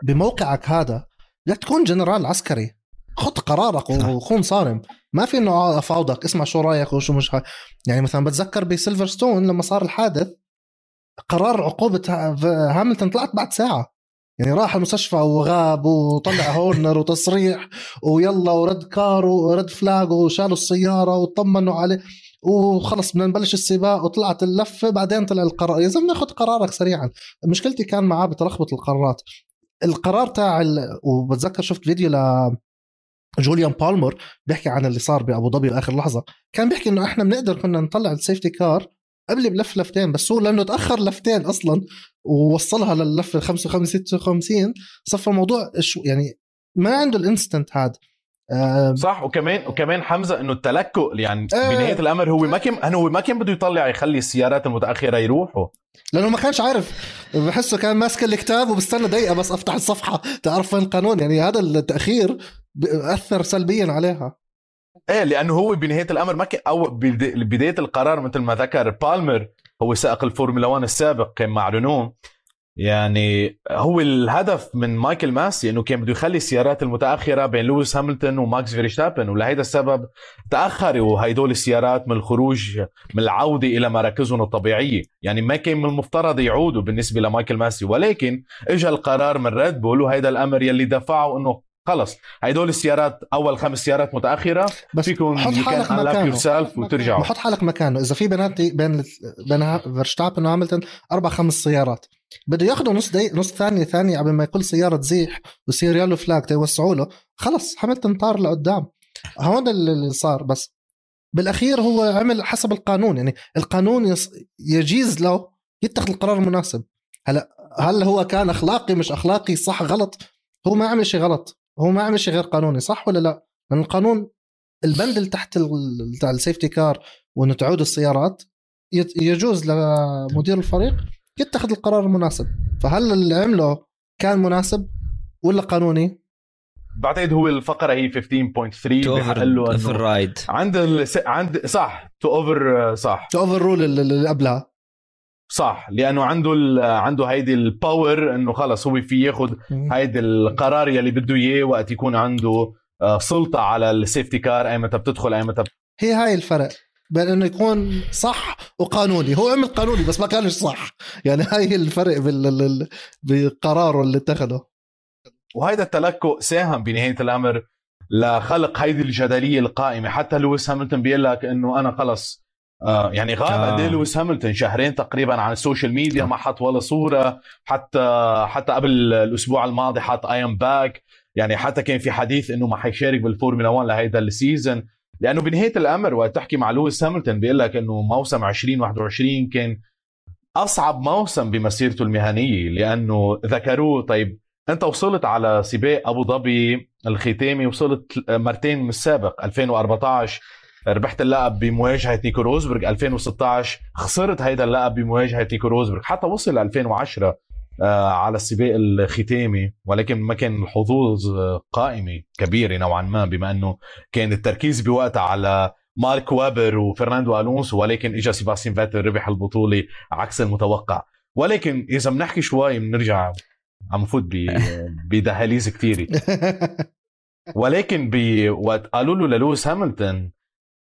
بموقعك هذا لا تكون جنرال عسكري خط قرارك صح. وكون صارم ما في إنه أفاوضك اسمع شو رأيك وشو مش ها. يعني مثلا بتذكر بسيلفر ستون لما صار الحادث قرار عقوبة ها- هاملتون طلعت بعد ساعة يعني راح المستشفى وغاب وطلع هورنر وتصريح ويلا و red car و red flag وشالوا السيارة وطمنوا عليه وخلص بدنا نبلش السباق وطلعت اللفة بعدين طلع القرار. يا زلمه خذ قرارك سريعا. مشكلتي كان معاه بتلخبط القرارات. القرار تاع ال... وبتذكر شفت فيديو ل جوليان بالمر بيحكي عن اللي صار بأبو ظبي باخر لحظة. كان بيحكي إنه إحنا بنقدر كنا نطلع ال safety car قبل بلف لفتين بس هو لأنه تأخر لفتين أصلا ووصلها للفة 55 56 صفى الموضوع شو يعني ما عنده الإنستنت هذا. صح وكمان وكمان حمزة إنه التلكؤ يعني إيه. بنهايه الامر هو ما كان هو ما كان بده يطلع يخلي السيارات المتأخرة يروحوا. لأنه ما كانش عارف بحسه كان ماسك الكتاب وبستنى دقيقة بس أفتح الصفحة. تعرف وين القانون يعني هذا التأخير اثر سلبيا عليها. إيه لأنه هو بنهاية الأمر ما كان أو بد- بداية القرار مثل ما ذكر بالمر هو سائق الفورمولا 1 السابق كان مع رينو. يعني هو الهدف من مايكل ماسي إنه كان بده يخلي السيارات المتأخرة بين لويس هاملتون وماكس فيرستابن ولهيدا السبب تأخروا هيدول السيارات من الخروج من العودة إلى مراكزهم الطبيعية. يعني ما كان من المفترض يعودوا بالنسبة لمايكل ماسي ولكن اجى القرار من ريد بول وهيدا الأمر يلي دفعه إنه خلص هيدول السيارات أول خمس سيارات متأخرة بس فيكم حط حالك مكانه. وترجعوا. بحط حالك مكانه. إذا في بيناتي بين بين فيرستابن وهاملتون أربع خمس سيارات. بده ياخذوا نص دقيقة نص ثانية ثانية قبل ما كل سيارة تزيح ويصير يلو فلاج تيوسعوا له. خلص هاملتون طار لقدام. هون اللي صار بس. بالأخير هو عمل حسب القانون يعني القانون. يجيز له يتخذ القرار المناسب. هلا هل هو كان أخلاقي مش أخلاقي؟ صح غلط. هو ما عمل شيء غلط. هو ما عمل شيء غير قانوني صح ولا لا؟ لأن القانون البند اللي تحت ال safety car وانه تعود السيارات يجوز لمدير الفريق يتخذ القرار المناسب. فهل اللي عمله كان مناسب ولا قانوني؟ بعتقد هو الفقرة هي 15.3 two بحق له override عند ال... عند صح to over صح. overrule اللي قبلها. صح لأنه عنده ال... عنده هيدي ال power إنه خلص هو في ياخذ هيدي القرار يلي بده إياه وقت يكون عنده آه، سلطة على ال safety car أي متى بتدخل أي متى هي هاي الفرق. بين أنه يكون صح وقانوني. هو عمل قانوني بس ما كانش صح. يعني هاي الفرق بال... بقراره اللي اتخذه. وهيدا التلكؤ ساهم بنهاية الأمر لخلق هيدي الجدلية القائمة. حتى لويس هاملتون بيقول لك إنه أنا خلص. آه يعني غاب آه. قد إيه لويس هاملتون؟ شهرين تقريبا عن ال social media ما حط ولا صورة. حتى حتى قبل الأسبوع الماضي حط I'm back يعني حتى كان في حديث إنه ما حيشارك بالفورمولا 1 لهيدا ال season لأنه بنهاية الأمر وقت تحكي مع لويس هاملتون بيقول لك إنه موسم 2021 كان أصعب موسم بمسيرته المهنية لأنه ذكروه طيب أنت وصلت على سباق أبو ظبي الختامي وصلت مرتين من السابق 2014 ربحت اللقب بمواجهة نيكو روزبرغ 2016 خسرت هيدا اللقب بمواجهة نيكو روزبرغ حتى وصل 2010 آه، على السباق الختامي ولكن ما كان الحظوظ قائمة كبيرة نوعا ما بما أنه كان التركيز بوقتها على مارك وابر وفرناندو ألونسو ولكن اجى سيباستيان فاتل ربح البطولة عكس المتوقع. ولكن إذا بنحكي شوي بنرجع عم فوت بدهاليز كثيره ولكن بي وقت قالوا له للويس هاملتون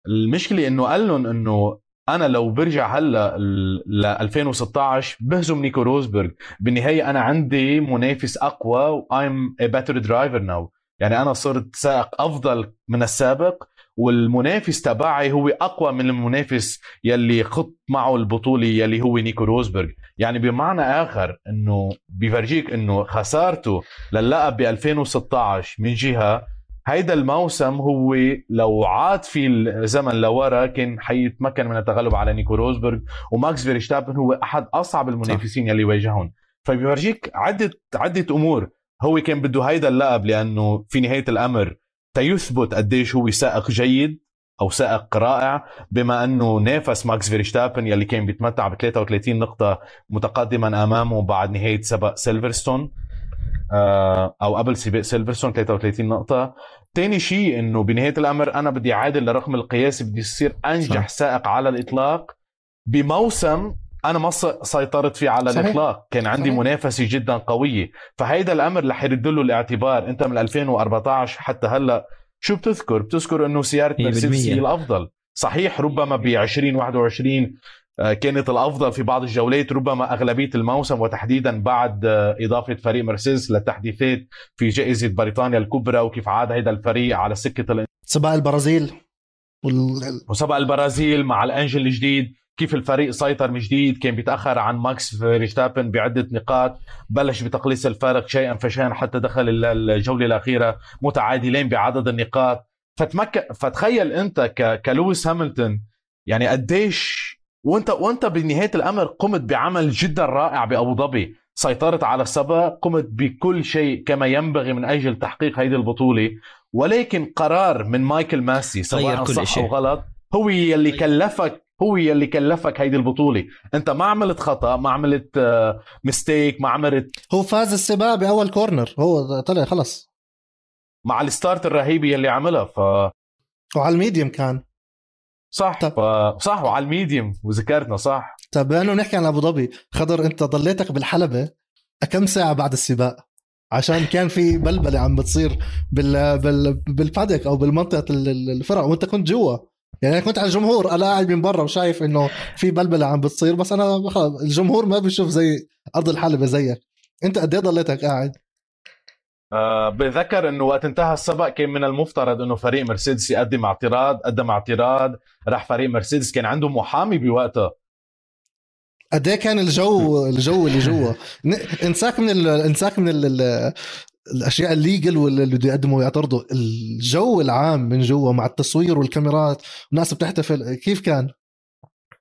المشكلة إنه قال لهم إنه أنا لو برجع هلا ل 2016 بهزم نيكو روزبرغ. بالنهاية أنا عندي منافس أقوى و I'm a better driver now يعني أنا صرت سائق أفضل من السابق والمنافس تبعي هو أقوى من المنافس يلي خط معه البطولة يلي هو نيكو روزبرغ. يعني بمعنى آخر إنه بيفرجيك إنه خسارته للقب ب 2016 من جهة هيدا الموسم هو لو عاد في الزمن لورا كان حيتمكن من التغلب على نيكو روزبرغ وماكس فيرشتابن هو أحد أصعب المنافسين يلي واجههم. فبيورجيك عده عدة أمور. هو كان بده هيدا اللقب لأنه في نهاية الأمر تيثبت قديش هو سائق جيد أو سائق رائع بما أنه نافس ماكس فيرشتابن يلي كان بيتمتع ب 33 نقطة متقدما أمامه بعد نهاية سبق سيلفرستون آه، أو قبل سباق سيلفرستون 33 نقطة. تاني شيء إنه بنهاية الأمر أنا بدي أعادل للرقم القياسي بدي يصير أنجح صح. سائق على الإطلاق. بموسم أنا ما سيطرت فيه على صحيح. الإطلاق. كان عندي صحيح. منافسة جدا قوية. فهيدا الأمر رح يرد له الاعتبار. أنت من 2014 حتى هلأ شو بتذكر؟ بتذكر إنه سيارة مرسيدس هي الأفضل. صحيح ربما ب 2021 آه، كانت الأفضل في بعض الجولات ربما أغلبية الموسم وتحديدا بعد آه، إضافة فريق مرسيدس للتحديثات في جائزة بريطانيا الكبرى وكيف عاد هذا الفريق على سكة سباق البرازيل وال... وسبق البرازيل مع الأنجل الجديد كيف الفريق سيطر من جديد كان بيتأخر عن ماكس فيرستابن بعدة نقاط بلش بتقليص الفارق شيئا فشيئا حتى دخل الجولة الأخيرة متعادلين بعدد النقاط. فتمكن فتخيل أنت ك... كلويس هاملتون يعني قديش وانت وانت بنهاية الأمر قمت بعمل جدا رائع بأبو ظبي سيطرت على السباق قمت بكل شيء كما ينبغي من أجل تحقيق هذه البطولة ولكن قرار من مايكل ماسي سواء صح شيء. أو غلط هو يلي كلفك هو يلي كلفك هيدي البطولة. أنت ما عملت خطأ ما عملت mistake آه، ما عملت هو فاز السباق بأول corner هو طلع خلص. مع ال start الرهيبة يلي عملها ف وعلى ال medium كان. صح. طب. صح وعلى ال medium وذكرتنا صح. طب بانه نحكي عن أبو ظبي. خضر أنت ضليتك بالحلبة كم ساعة بعد السباق؟ عشان كان في بلبلة عم بتصير بال بال بال paddock أو بالمنطقة الفرع وأنت كنت جوا. يعني أنا كنت على الجمهور أنا قاعد من برا وشايف إنه في بلبلة عم بتصير بس أنا الجمهور ما بيشوف زي أرض الحلبة زيك. أنت قد إيه ضليتك قاعد؟ أه بذكر إنه وقت انتهى السبق كان من المفترض إنه فريق مرسيدس يقدم اعتراض قدم اعتراض راح فريق مرسيدس كان عنده محامي بوقتها قد إيه كان الجو الجو اللي جوا. انساك من ال... انساك من ال... الأشياء الليجل واللي بده يقدموا ويعترضوا الجو العام من جوا مع التصوير والكاميرات والناس بتحتفل. كيف كان؟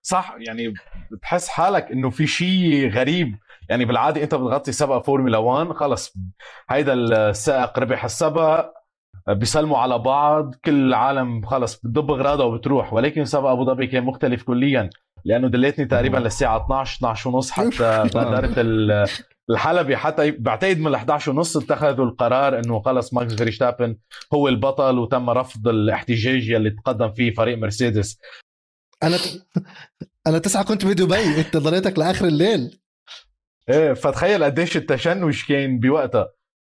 صح يعني بتحس حالك إنه في شيء غريب. يعني بالعادة أنت بتغطي سبق فورمولا 1 خلص. هيدا السائق ربح السبق بيسلموا على بعض كل العالم خلص بتضب اغراضها وبتروح. ولكن سبق أبو ظبي كان مختلف كليا لأنه ضليتني تقريبا للساعة 12 12 ونص حتى غادرت الحلبة حتى بعتقد من ال 11 ونص اتخذوا القرار إنه خلص ماكس فيرشتابن هو البطل وتم رفض الاحتجاج يلي تقدم فيه فريق مرسيدس. أنا. أنا تسعة كنت بدبي. أنت ضليتك لآخر الليل. إيه فتخيل قديش التشنج كان بوقتها.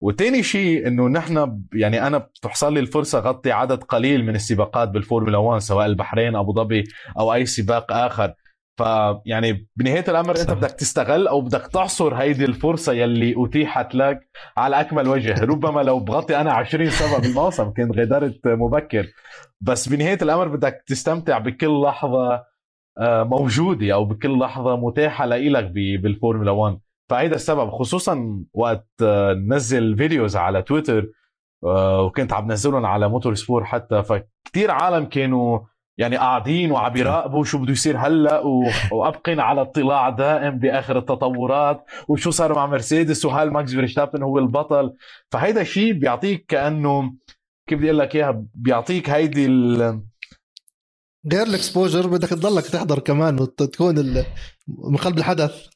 وتاني شيء إنه نحن يعني أنا بتحصل لي الفرصة غطي عدد قليل من السباقات بالفورمولا 1 سواء البحرين أبو ظبي أو أي سباق آخر. فيعني بنهاية الأمر صح. انت بدك تستغل أو بدك تعصر هيدي الفرصة يلي أتيحت لك على أكمل وجه. ربما لو بغطي أنا 20 سبق بالموسم كنت غادرت مبكر. بس بنهاية الأمر بدك تستمتع بكل لحظة موجودة أو بكل لحظة متاحة لإلك بالفورمولا 1 فهيدا السبب خصوصا وقت آه، نزل videos على تويتر آه، وكنت عم نزلهم على موتور سبور حتى. فكتير عالم كانوا يعني قاعدين وعم يراقبوا شو بده يصير هلأ وأبقيهن على اطلاع دائم بآخر التطورات وشو صار مع مرسيدس وهل ماكس فيرستابن هو البطل. فهيدا الشيء بيعطيك كأنه كيف بدي أقول لك إياها بيعطيك هيدي ال غير ال exposure بدك تضلك تحضر كمان وتكون من قلب الحدث.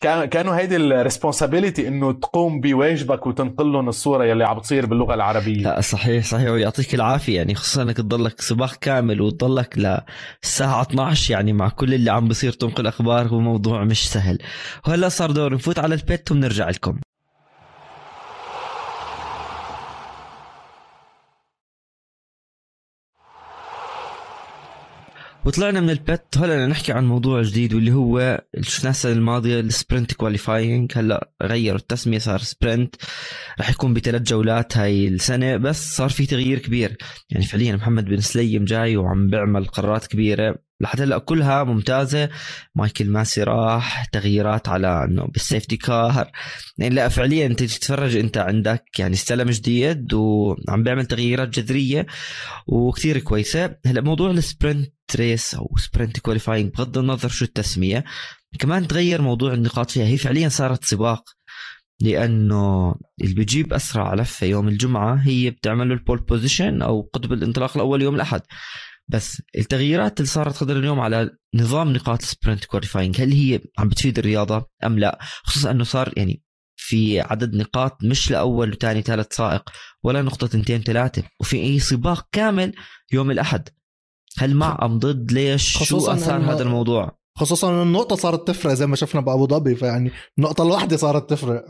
كانوا هيدي ال responsibility إنه تقوم بواجبك وتنقل لهم الصورة يلي عم بتصير باللغة العربية. لا صحيح صحيح ويعطيك العافية. يعني خصوصا إنك تضلك سباق كامل وتضلك للساعة 12 يعني مع كل اللي عم بصير تنقل أخبار هو موضوع مش سهل. وهلا صار دور نفوت على ال pit وبنرجع لكم. وطلعنا من ال pit هلا نحكي عن موضوع جديد واللي هو شفناه السنة الماضية ال sprint qualifying هلا غيروا التسمية صار sprint رح يكون بثلاث جولات هاي السنة بس صار في تغيير كبير. يعني فعليا محمد بن سليم جاي وعم بيعمل قرارات كبيرة. لحد هلا كلها ممتازة. مايكل ماسي راح تغييرات على إنه بال safety car يعني لا فعليا انت تتفرج انت عندك يعني استلم جديد وعم بيعمل تغييرات جذرية وكثير كويسة. هلا موضوع ال sprint race أو sprint qualifying بغض النظر شو التسمية. كمان تغير موضوع النقاط فيها. هي فعليا صارت سباق لأنه اللي بيجيب أسرع لفة يوم الجمعة هي بتعمل له ال pole position أو قطب الانطلاق الأول يوم الأحد. بس التغييرات اللي صارت قدر اليوم على نظام نقاط ال sprint qualifying هل هي عم بتفيد الرياضة أم لا؟ خصوصا إنه صار يعني في عدد نقاط مش لأول وثاني ثالث سائق ولا نقطة تنتين ثلاثة وفي أي سباق كامل يوم الأحد. هل مع أم ضد؟ ليش؟ شو آثار هذا الموضوع؟ خصوصا إنه النقطة صارت تفرق زي ما شفنا بأبو ظبي فيعني النقطة الواحدة صارت تفرق.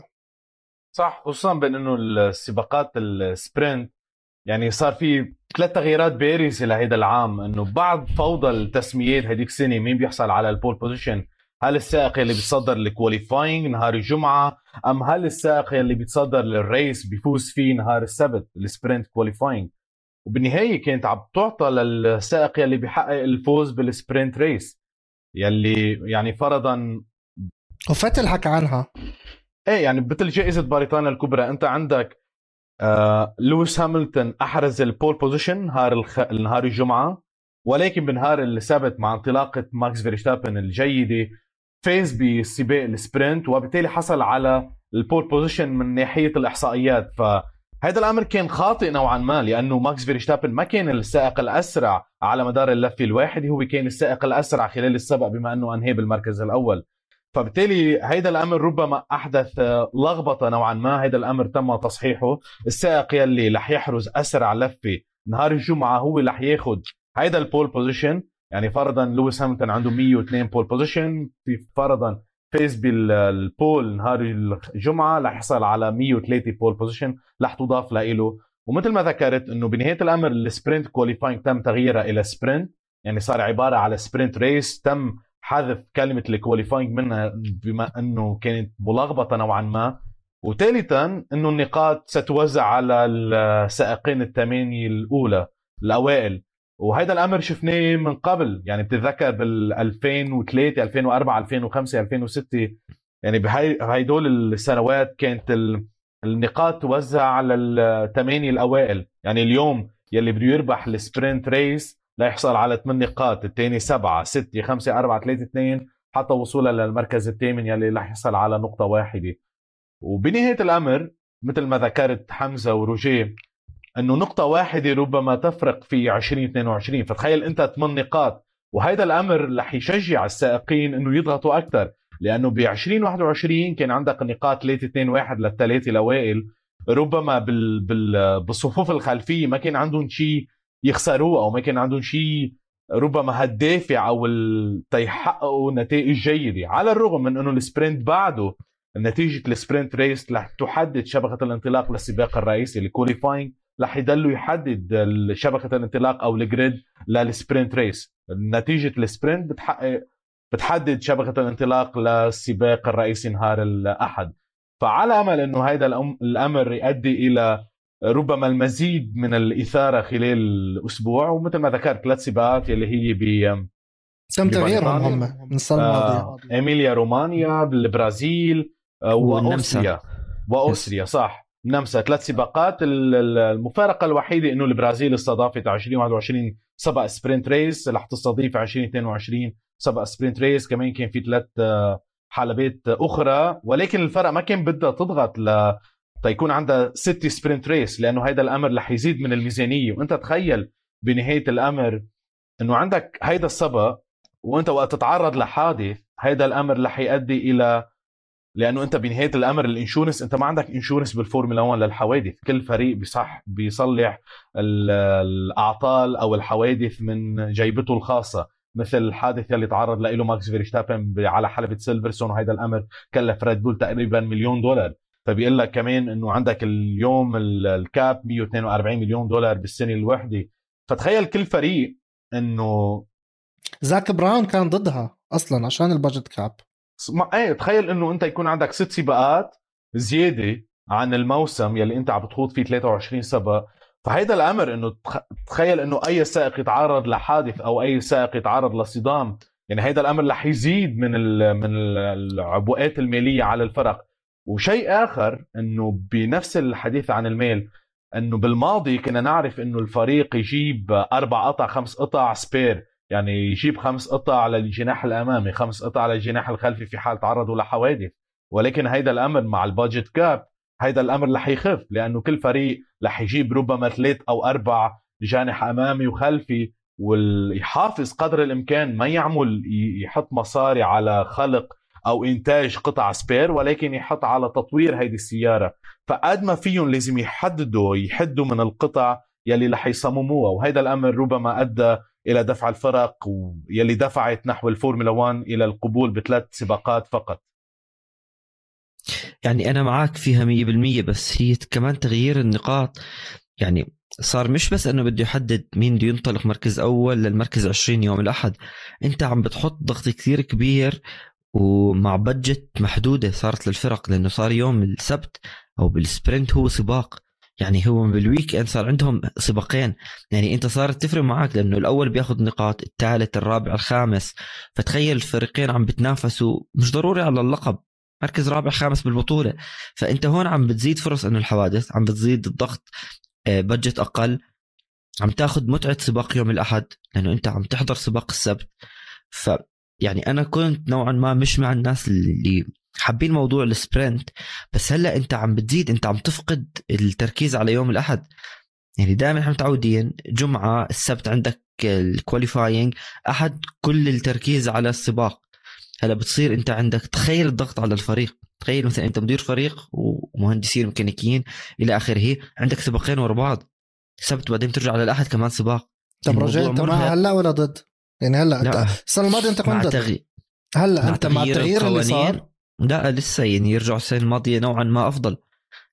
صح خصوصا بين إنه السباقات ال sprint يعني صار في ثلاث تغييرات بارزه لهيدا العام. إنه بعد فوضى التسميات هذيك السنة مين بيحصل على ال pole position هل السائق اللي بيتصدر ال qualifying نهار الجمعة؟ أم هل السائق اللي بيتصدر لل race بيفوز فيه نهار السبت ال sprint qualifying وبالنهاية كانت عم تعطى للسائق يلي بيحقق الفوز بال sprint race يلي يعني فرضا وفيتيل حكى عنها. إيه يعني مثل جائزة بريطانيا الكبرى أنت عندك آه لويس هاملتون أحرز ال pole position نهار الخ... نهار الجمعة ولكن بنهار السبت مع انطلاقة ماكس فيرستابن الجيدة فاز بسباق ال sprint وبالتالي حصل على ال pole position من ناحية الإحصائيات فهذا الأمر كان خاطئ نوعا ما لأنه ماكس فيرستابن ما كان السائق الأسرع على مدار اللفة الواحده هو كان السائق الأسرع خلال السبق بما أنه انهي بالمركز الأول. فبالتالي هيدا الأمر ربما أحدث لخبطة نوعا ما هيدا الأمر تم تصحيحه. السائق يلي رح يحرز أسرع لفة نهار الجمعة هو رح ياخذ هيدا ال pole position يعني فرضا لويس هاملتون عنده 102 pole position في فرضا فاز بال pole نهار الجمعة رح يحصل على 103 pole position رح تضاف له ومثل ما ذكرت إنه بنهاية الأمر ال sprint qualifying تم تغييرها إلى sprint يعني صار عبارة على sprint race تم حذف كلمة ال qualifying منها بما إنه كانت ملخبطة نوعا ما. وثالثا إنه النقاط ستوزع على السائقين الثمانية الأولى الأوائل. وهذا الأمر شفناه من قبل. يعني بتتذكر بال 2003 2004 2005 2006 يعني بهدول السنوات كانت النقاط توزع على الثمانية الأوائل. يعني اليوم يلي بده يربح ال sprint race ليحصل على 8 نقاط. الثاني 7 6 5 4 3 2 حتى وصولا للمركز الثامن يلي رح يحصل على نقطة واحدة. وبنهاية الأمر مثل ما ذكرت حمزة وروجيه إنه نقطة واحدة ربما تفرق في 2022 فتخيل أنت 8 نقاط وهذا الأمر رح يشجع السائقين إنه يضغطوا أكثر. لأنه ب 2021 كان عندك نقاط 3 2 1 للثلاثه الاوائل ربما بال... بال... بالصفوف الخلفية ما كان عندهم شيء يخسروه أو ما كان عندهم شيء ربما هالدافع أو تيحققوا نتائج جيدة. على الرغم من إنه ال sprint بعده نتيجة ال sprint race رح تحدد شبكة الانطلاق للسباق الرئيسي ال qualifying رح يضلوا يحدد شبكة الانطلاق أو ال grid لل sprint race نتيجة ال sprint بتحقق بتحدد شبكة الانطلاق للسباق الرئيسي نهار الأحد. فعلى أمل إنه هذا الأمر يؤدي إلى ربما المزيد من الإثارة خلال الأسبوع ومثل ما ذكرت ثلاث سباقات اللي هي ب تم تغييرهم هم من السنة الماضيه آه إيميليا رومانيا بالبرازيل آه وأوستريا. وأوستريا صح. نمسا ثلاث سباقات. المفارقة الوحيدة إنه البرازيل استضافت 2021 سبق sprint race رح تستضيف 2022 سبق sprint race كمان كان في ثلاث آه، حلبات أخرى. ولكن الفرق ما كان بدها تضغط ل لتيكون عندها ست sprint race لأنه هذا الأمر رح يزيد من الميزانية. وأنت تخيل بنهاية الأمر إنه عندك هيدا السبق وأنت وقت تتعرض لحادث هيدا الأمر رح يؤدي إلى لأنه أنت بنهاية الأمر ال insurance أنت ما عندك insurance بالفورمولا 1 للحوادث. كل فريق بصح بيصلح الأعطال أو الحوادث من جيبته الخاصة. مثل الحادث اللي تعرض له ماكس فيرشتابن على حلبة سيلفرستون وهذا الأمر كلف ريد بول تقريبا مليون دولار. فبيقول لك كمان إنه عندك اليوم ال cap 142 مليون دولار بالسنة الواحده فتخيل كل فريق إنه زاك براون كان ضدها أصلا عشان ال budget cap. إيه تخيل إنه أنت يكون عندك ست سباقات زيادة عن الموسم يلي أنت عم بتخوض فيه 23 سباق. فهيدا الأمر إنه تخيل إنه أي سائق يتعرض لحادث أو أي سائق يتعرض لصدام يعني هيدا الأمر رح يزيد من من العبوءات المالية على الفرق. وشيء آخر إنه بنفس الحديث عن المال إنه بالماضي كنا نعرف إنه الفريق يجيب أربع قطع خمس قطع spare يعني يجيب خمس قطع على الجناح الأمامي خمس قطع على الجناح الخلفي في حال تعرضوا لحوادث. ولكن هيدا الأمر مع ال budget cap هيدا الأمر رح يخف لأنه كل فريق رح يجيب ربما ثلاث أو أربع جناح أمامي وخلفي ويحافظ قدر الإمكان ما يعمل يحط مصاري على خلق أو إنتاج قطع spare ولكن يحط على تطوير هيدي السيارة. فقد ما فيهم لازم يحددوا يحدوا من القطع يلي رح يصمموها وهذا الأمر ربما أدى إلى دفع الفرق يلي دفعت نحو الفورمولا 1 إلى القبول بثلاث سباقات فقط. يعني أنا معك فيها 100% بس هي كمان تغيير النقاط. يعني صار مش بس إنه بده يحدد مين بده ينطلق مركز أول للمركز 20 يوم الأحد أنت عم بتحط ضغط كثير كبير ومع budget محدودة صارت للفرق لأنه صار يوم السبت أو بال sprint هو سباق. يعني هو بال weekend صار عندهم سباقين. يعني انت صارت تفرق معك لأنه الأول بياخذ نقاط الثالث الرابع الخامس. فتخيل الفريقين عم بتنافسوا مش ضروري على اللقب. مركز رابع خامس بالبطولة. فأنت هون عم بتزيد فرص إنه الحوادث عم بتزيد الضغط budget آه، أقل. عم تاخذ متعة سباق يوم الأحد لأنه أنت عم تحضر سباق السبت. ف يعني أنا كنت نوعا ما مش مع الناس اللي حابين موضوع ال sprint بس هلأ أنت عم بتزيد أنت عم تفقد التركيز على يوم الأحد. يعني دائما إحنا متعودين جمعة السبت عندك ال qualifying أحد كل التركيز على السباق. هلأ بتصير أنت عندك تخيل الضغط على الفريق. تخيل مثلا أنت مدير فريق ومهندسين ميكانيكيين إلى آخره عندك سباقين ورا بعض. سبت بعدين ترجع على الأحد كمان سباق. طب رجع انت مع هلأ ولا ضد؟ يعني هلأ أنت السنة الماضية أنت كنت ضد. هلأ أنت مع التغيير اللي صار. لا لسه يعني يرجعوا السنة الماضية نوعا ما أفضل.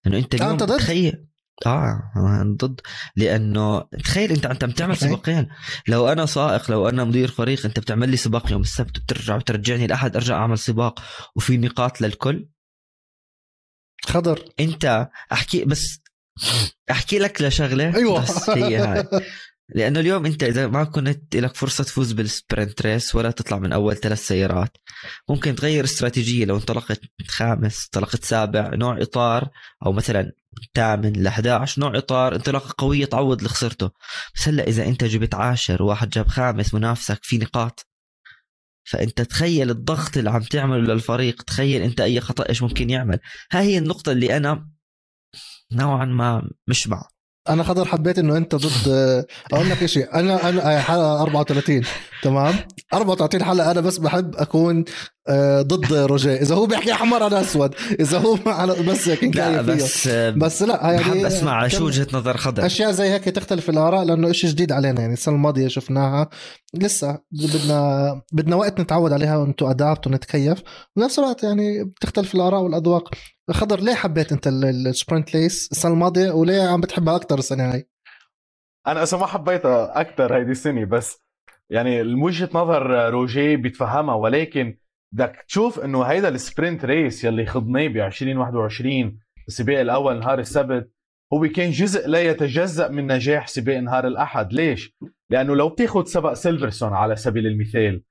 لأنه أنت اليوم أنت ضد؟ تخيل آه ضد. لأنه تخيل أنت انت عم تعمل سباقين. لو أنا سائق لو أنا مدير فريق أنت بتعمل لي سباق يوم السبت بترجع وترجعني الاحد أرجع أعمل سباق وفي نقاط للكل؟ خضر. أنت أحكي بس أحكي لك لشغلة أيوه. بس هي هاي. لأنه اليوم أنت إذا ما كنت لك فرصة تفوز بال sprint race ولا تطلع من أول ثلاث سيارات ممكن تغير استراتيجية لو انطلقت خامس انطلقت سابع نوع إطار أو مثلا ثامن ل 11 نوع إطار انطلاقة قوية تعوض اللي خسرته. بس هلأ إذا أنت جبت عاشر وواحد جاب خامس منافسك في نقاط. فأنت تخيل الضغط اللي عم تعمله للفريق تخيل أنت أي خطأ إيش ممكن يعمل. هاي هي النقطة اللي أنا نوعا ما مش مع أنا خضر حبيت إنه أنت ضد أقول لك شيء أنا أنا حلقة 34 تمام؟ 34 حلقة أنا بس بحب أكون آه، ضد روجيه. إذا هو بيحكي احمر أنا أسود إذا هو على بس هيك لا. بس بس لا يعني بحب اسمع شو وجهة نظر خضر أشياء زي هيك تختلف الآراء لأنه إشي جديد علينا. يعني السنة الماضية شفناها. لسه بدنا بدنا وقت نتعود عليها و to adapt ونتكيف. بنفس الوقت يعني بتختلف الآراء والأذواق. خضر ليه حبيت أنت ال- ال sprint race السنة الماضية؟ وليه عم بتحبها أكثر السنة هاي؟ أنا أصلا ما حبيتها أكثر هيدي السنة بس يعني من وجهة نظر روجيه بيتفهمها ولكن بدك تشوف إنه هيدا ال sprint race يلي خضناه ب 2021 السباق الأول نهار السبت هو كان جزء لا يتجزأ من نجاح سباق نهار الأحد. ليش؟ لأنه لو بتاخذ سبق سيلفرستون على سبيل المثال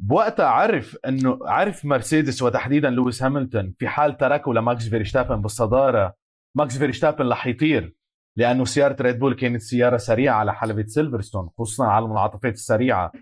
بوقتها عرف إنه عرف مرسيدس وتحديدا لويس هاميلتون في حال تركه لماكس فيرشتابن بالصدارة ماكس فيرشتابن رح يطير لأنه سيارة ريد بول كانت سيارة سريعة على حلبة سيلفرستون خصوصا على المنعطفات السريعة.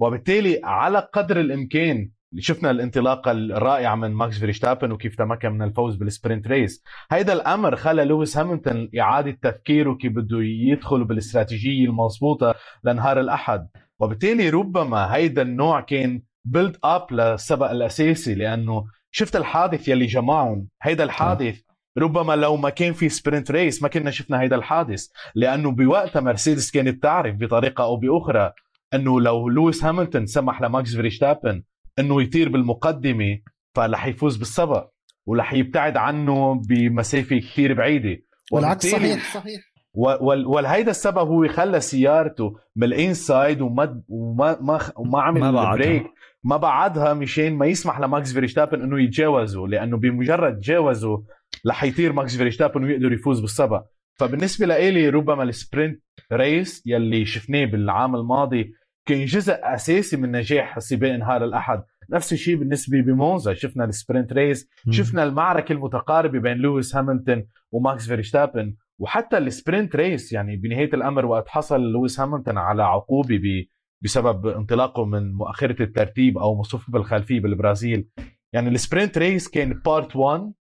وبالتالي على قدر الإمكان شفنا الانطلاقة الرائعة من ماكس فيرشتابن وكيف تمكن من الفوز بال sprint race. هيدا الأمر خلى لويس هاميلتون إعادة تفكيره كيف بده يدخل بالاستراتيجية المضبوطة لنهار الأحد. وبالتالي ربما هيدا النوع كان build up للسبق الأساسي لأنه شفت الحادث يلي جمعهم. هيدا الحادث ربما لو ما كان في sprint race ما كنا شفنا هيدا الحادث لأنه بوقتها مرسيدس كانت تعرف بطريقة أو بأخرى إنه لو لويس هاميلتون سمح لماكس فيرشتابن إنه يطير بالمقدمة فرح يفوز بالسبق ورح يبتعد عنه بمسافة كثير بعيدة. والعكس صحيح. صحيح والهيدا السبب هو خلى سيارته من ال inside وما وما ما وما عمل ما بعدها. brake ما بعدها مشان ما يسمح لماكس فيرشتابن إنه يتجاوزه لأنه بمجرد تجاوزه رح يطير ماكس فيرشتابن ويقدر يفوز بالسبق فبالنسبة لإلي ربما ال sprint race يلي شفناه بالعام الماضي كان جزء أساسي من نجاح سباق نهار الأحد. نفس الشيء بالنسبة بمونزا. شفنا ال sprint race شفنا المعركة المتقاربة بين لويس هاميلتون وماكس فيرشتابن. وحتى ال sprint race يعني بنهاية الأمر وقت حصل لويس هاميلتون على عقوبة ب- بسبب انطلاقه من مؤخرة الترتيب أو مصفوفة الخلفية بالبرازيل. يعني ال sprint race كان part 1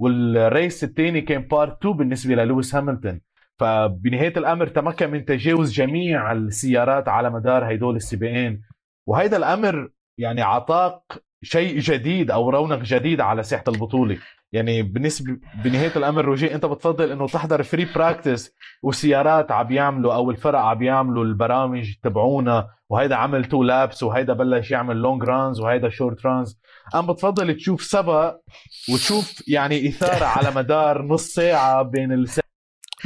وال race الثاني كان part 2 بالنسبة للويس هاميلتون فبنهاية الأمر تمكن من تجاوز جميع السيارات على مدار هدول السباقين وهيدا الأمر يعني عطاك شيء جديد أو رونق جديد على ساحة البطولة. يعني بالنسبة بنهاية الأمر روجي أنت بتفضل إنه تحضر free practice وسيارات عم يعملوا أو الفرق عم يعملوا البرامج تبعونا وهيدا عمل two laps وهيدا بلش يعمل long runs وهيدا short runs أم بتفضل تشوف سبق وتشوف يعني إثارة على مدار نص ساعة بين الس...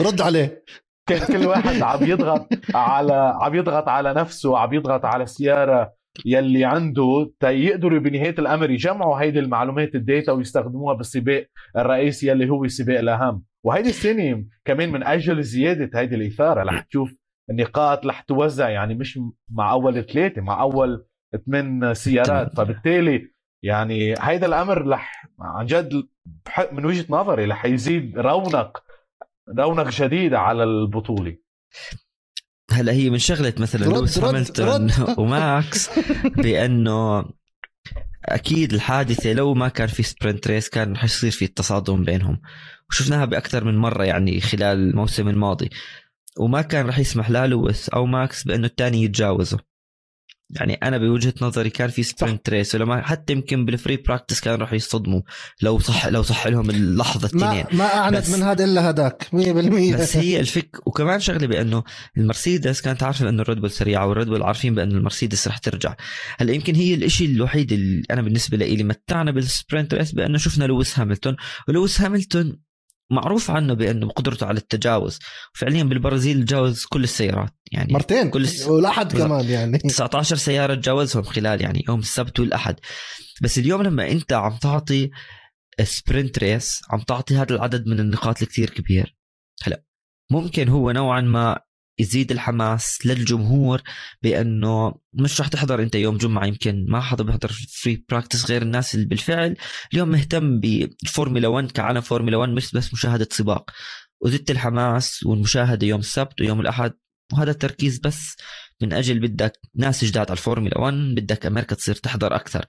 رد عليه. كان كل واحد عم يضغط على عم يضغط على نفسه عم يضغط على السياره يلي عنده تيقدروا بنهاية الأمر يجمعوا هيدي المعلومات الداتا ويستخدموها بالسباق الرئيسي يلي هو سباق الأهم. وهيدي السنة كمان من أجل زيادة هيدي الإثارة. رح تشوف النقاط رح توزع يعني مش مع أول ثلاثة مع أول ثمان سيارات. فبالتالي يعني هيدا الأمر رح عن جد من وجهة نظري رح يزيد رونق رونق جديد على البطولة. هلا هي من شغلة مثلا لويس هاميلتون رد. وماكس بأنه أكيد الحادثة لو ما كان في sprint race كان رح يصير في تصادم بينهم. وشفناها بأكثر من مرة يعني خلال الموسم الماضي. وما كان رح يسمح لا لويس أو ماكس بأنه الثاني يتجاوزه. يعني أنا بوجهة نظري كان في سبرنت ريس ولما حتى يمكن بالفري براكتس كانوا رح يصطدموا لو صح لو صح لهم اللحظة ما التنين. ما اعند من هذا إلا هداك 100% بس هي الفك وكمان شغلة بأنه المرسيدس كانت عارفة انه الريد بول سريعه والريد بول عارفين بانه المرسيدس رح ترجع. هلا يمكن هي الإشي الوحيد اللي أنا بالنسبة لي متعنا بالسبرنت ريس بأنه شفنا لويس هامilton ولويس هامilton معروف عنه بأنه بقدرته على التجاوز. فعليا بالبرازيل تجاوز كل السيارات يعني مرتين. كل الس- والاحد. كمان يعني. 19 سيارة تجاوزهم خلال يعني يوم السبت والأحد. بس اليوم لما أنت عم تعطي سبرنت ريس عم تعطي هذا العدد من النقاط الكثير كبير هلا ممكن هو نوعا ما يزيد الحماس للجمهور بأنه مش رح تحضر أنت يوم جمعة يمكن ما حدا بيحضر free practice غير الناس اللي بالفعل اليوم مهتم بالفورمولا 1 كعالم فورمولا 1 مش بس مشاهدة سباق. وزدت الحماس والمشاهدة يوم السبت ويوم الأحد وهذا التركيز بس من أجل بدك ناس جداد على الفورمولا 1 بدك أمريكا تصير تحضر أكثر.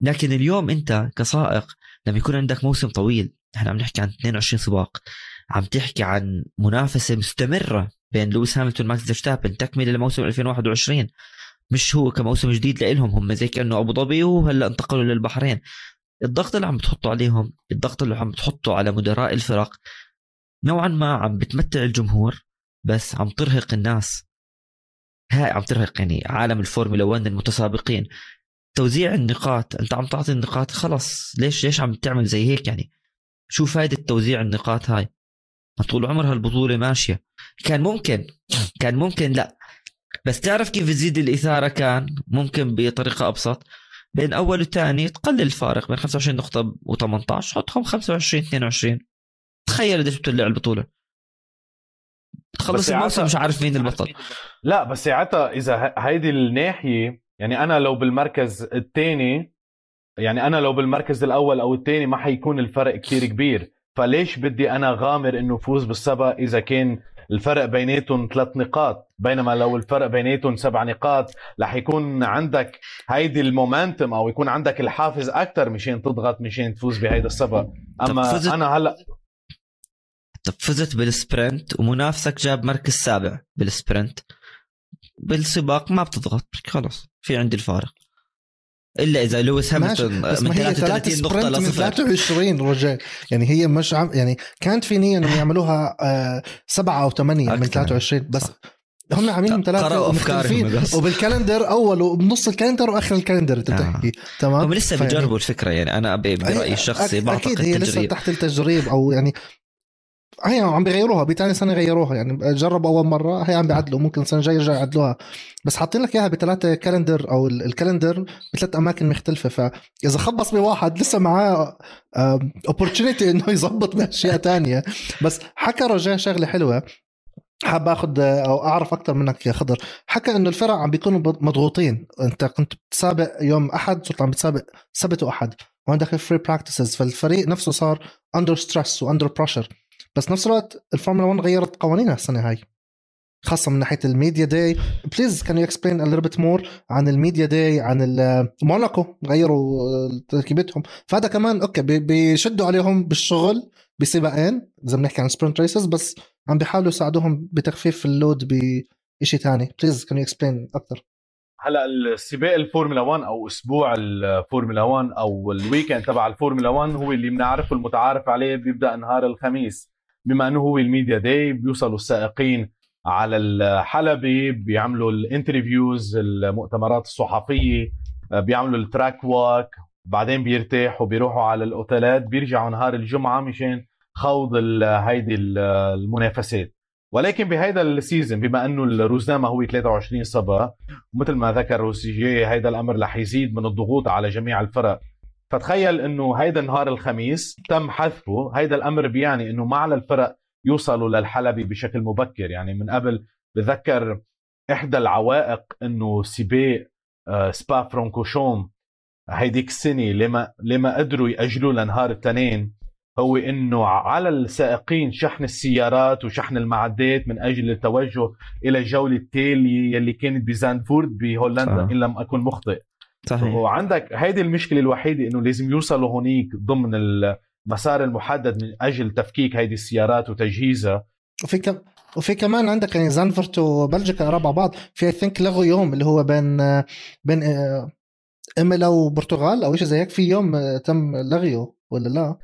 لكن اليوم أنت كسائق لما يكون عندك موسم طويل. إحنا عم نحكي عن 22 سباق. عم تحكي عن منافسة مستمرة بين لويس هاميلتون وماكس فيرستابن تكملة لموسم 2021 مش هو كموسم جديد لإلهم هم زي كأنه أبو ظبي وهلأ انتقلوا للبحرين. الضغط اللي عم بتحطوا عليهم الضغط اللي عم بتحطوا على مدراء الفرق نوعا ما عم بتمتع الجمهور بس عم ترهق الناس. هاي عم ترهق يعني عالم الفورمولا 1 المتسابقين. توزيع النقاط أنت عم تعطي النقاط خلص. ليش ليش عم تعمل زي هيك يعني؟ شو فائده توزيع النقاط هاي؟ طول عمرها البطولة ماشية. كان ممكن كان ممكن لا. بس تعرف كيف تزيد الإثارة؟ كان ممكن بطريقة أبسط. بين أول وثاني تقلل الفارق بين 25 نقطة و18 حطهم 25 22 تخيل قديش بتولع البطولة. تخلص الموسم مش عارف مين البطل. لا بس ساعتها إذا هيدي الناحية يعني أنا لو بالمركز الثاني يعني أنا لو بالمركز الأول أو الثاني ما حيكون الفرق كتير كبير. فليش بدي أنا غامر إنه فوز بالسبق إذا كان الفرق بيناتهم ثلاث نقاط بينما لو الفرق بيناتهم سبع نقاط رح يكون عندك هيدي ال momentum أو يكون عندك الحافز أكثر مشان تضغط مشان تفوز بهيدا السبق. أما أنا هلا طب فزت بال sprint ومنافسك جاب مركز سابع بال sprint. بالسباق ما بتضغط خلص في عندي الفارق. إلا إذا لويس هاملتون من 33 نقطة من 23 رجال. يعني هي مش عم يعني كانت في نية إنهم يعملوها آه سبعة أو ثمانية من 23 بس هم عاملين ثلاثة مختلفين وبال calendar أول وبنص ال calendar وآخر ال calendar انت بتحكي آه. تمام؟ هم لسه بيجربوا الفكرة يعني أنا برأيي الشخصي بعتقد أكيد هي لسه تحت التجريب أو يعني هي عم بيغيروها بثاني سنة غيروها يعني جربوا أول مرة هي عم بيعدلوا ممكن السنة الجايه يرجعوا يعدلوها. بس حاطين لك إياها بثلاثه calendar أو ال calendar بثلاث أماكن مختلفة فإذا خبص بواحد لسه معاه opportunity إنه يظبط بأشياء تانية. بس حكى رجاء شغلة حلوة حاب اخذ أو أعرف أكثر منك يا خضر. حكى إنه الفرق عم بيكونوا مضغوطين. أنت كنت بتسابق يوم أحد صرت عم بتسابق سبت وأحد. وعندك free practices فالفريق نفسه صار under stress و under pressure بس نفس الوقت الفورمولا 1 غيرت قوانينها السنة هاي خاصة من ناحية ال media day. please can you explain a bit more عن ال media day عن موناكو غيروا تركيبتهم. فهذا كمان okay بيشدوا عليهم بالشغل بسباقين إذا بنحكي عن sprint races بس عم بيحاولوا يساعدوهم بتخفيف ال load بشيء ثاني please can you explain أكثر؟ هلا السباق الفورمولا 1 أو أسبوع الفورمولا 1 أو ال weekend تبع الفورمولا 1 هو اللي بنعرفه المتعارف عليه بيبدأ نهار الخميس. بما أنه هو ال media day بيوصلوا السائقين على الحلبة بيعملوا ال interviews المؤتمرات الصحفية بيعملوا ال track walk بعدين بيرتاحوا بيروحوا على الأوتيلات بيرجعوا نهار الجمعة مشان خوض هيدي المنافسات. ولكن بهيدا ال season بما أنه الروزنامة هو 23 سباق ومثل ما ذكر روسيجي هيدا الأمر رح يزيد من الضغوط على جميع الفرق. فتخيل إنه هيدا نهار الخميس تم حذفه هيدا الأمر بيعني إنه ما على الفرق يوصلوا للحلبة بشكل مبكر. يعني من قبل بذكر إحدى العوائق إنه سباق آه، سبا فرانكوشوم هيديك السنة لما لما قدروا ياجلوا لنهار الاثنين هو إنه على السائقين شحن السيارات وشحن المعدات من أجل التوجه إلى الجولة التالية يلي كانت بزانفورد بهولندا إن لم أكن مخطئ. صحيح. وعندك هيدي المشكلة الوحيدة إنه لازم يوصلوا هونيك ضمن المسار المحدد من أجل تفكيك هيدي السيارات وتجهيزها. وفي كم وفي كمان عندك يعني زانفورت وبلجيكا قراب بعض. في I think لغوا يوم اللي هو بين بين ايمولا وبرتغال أو شيء زي هيك. في يوم تم لغيه ولا لا؟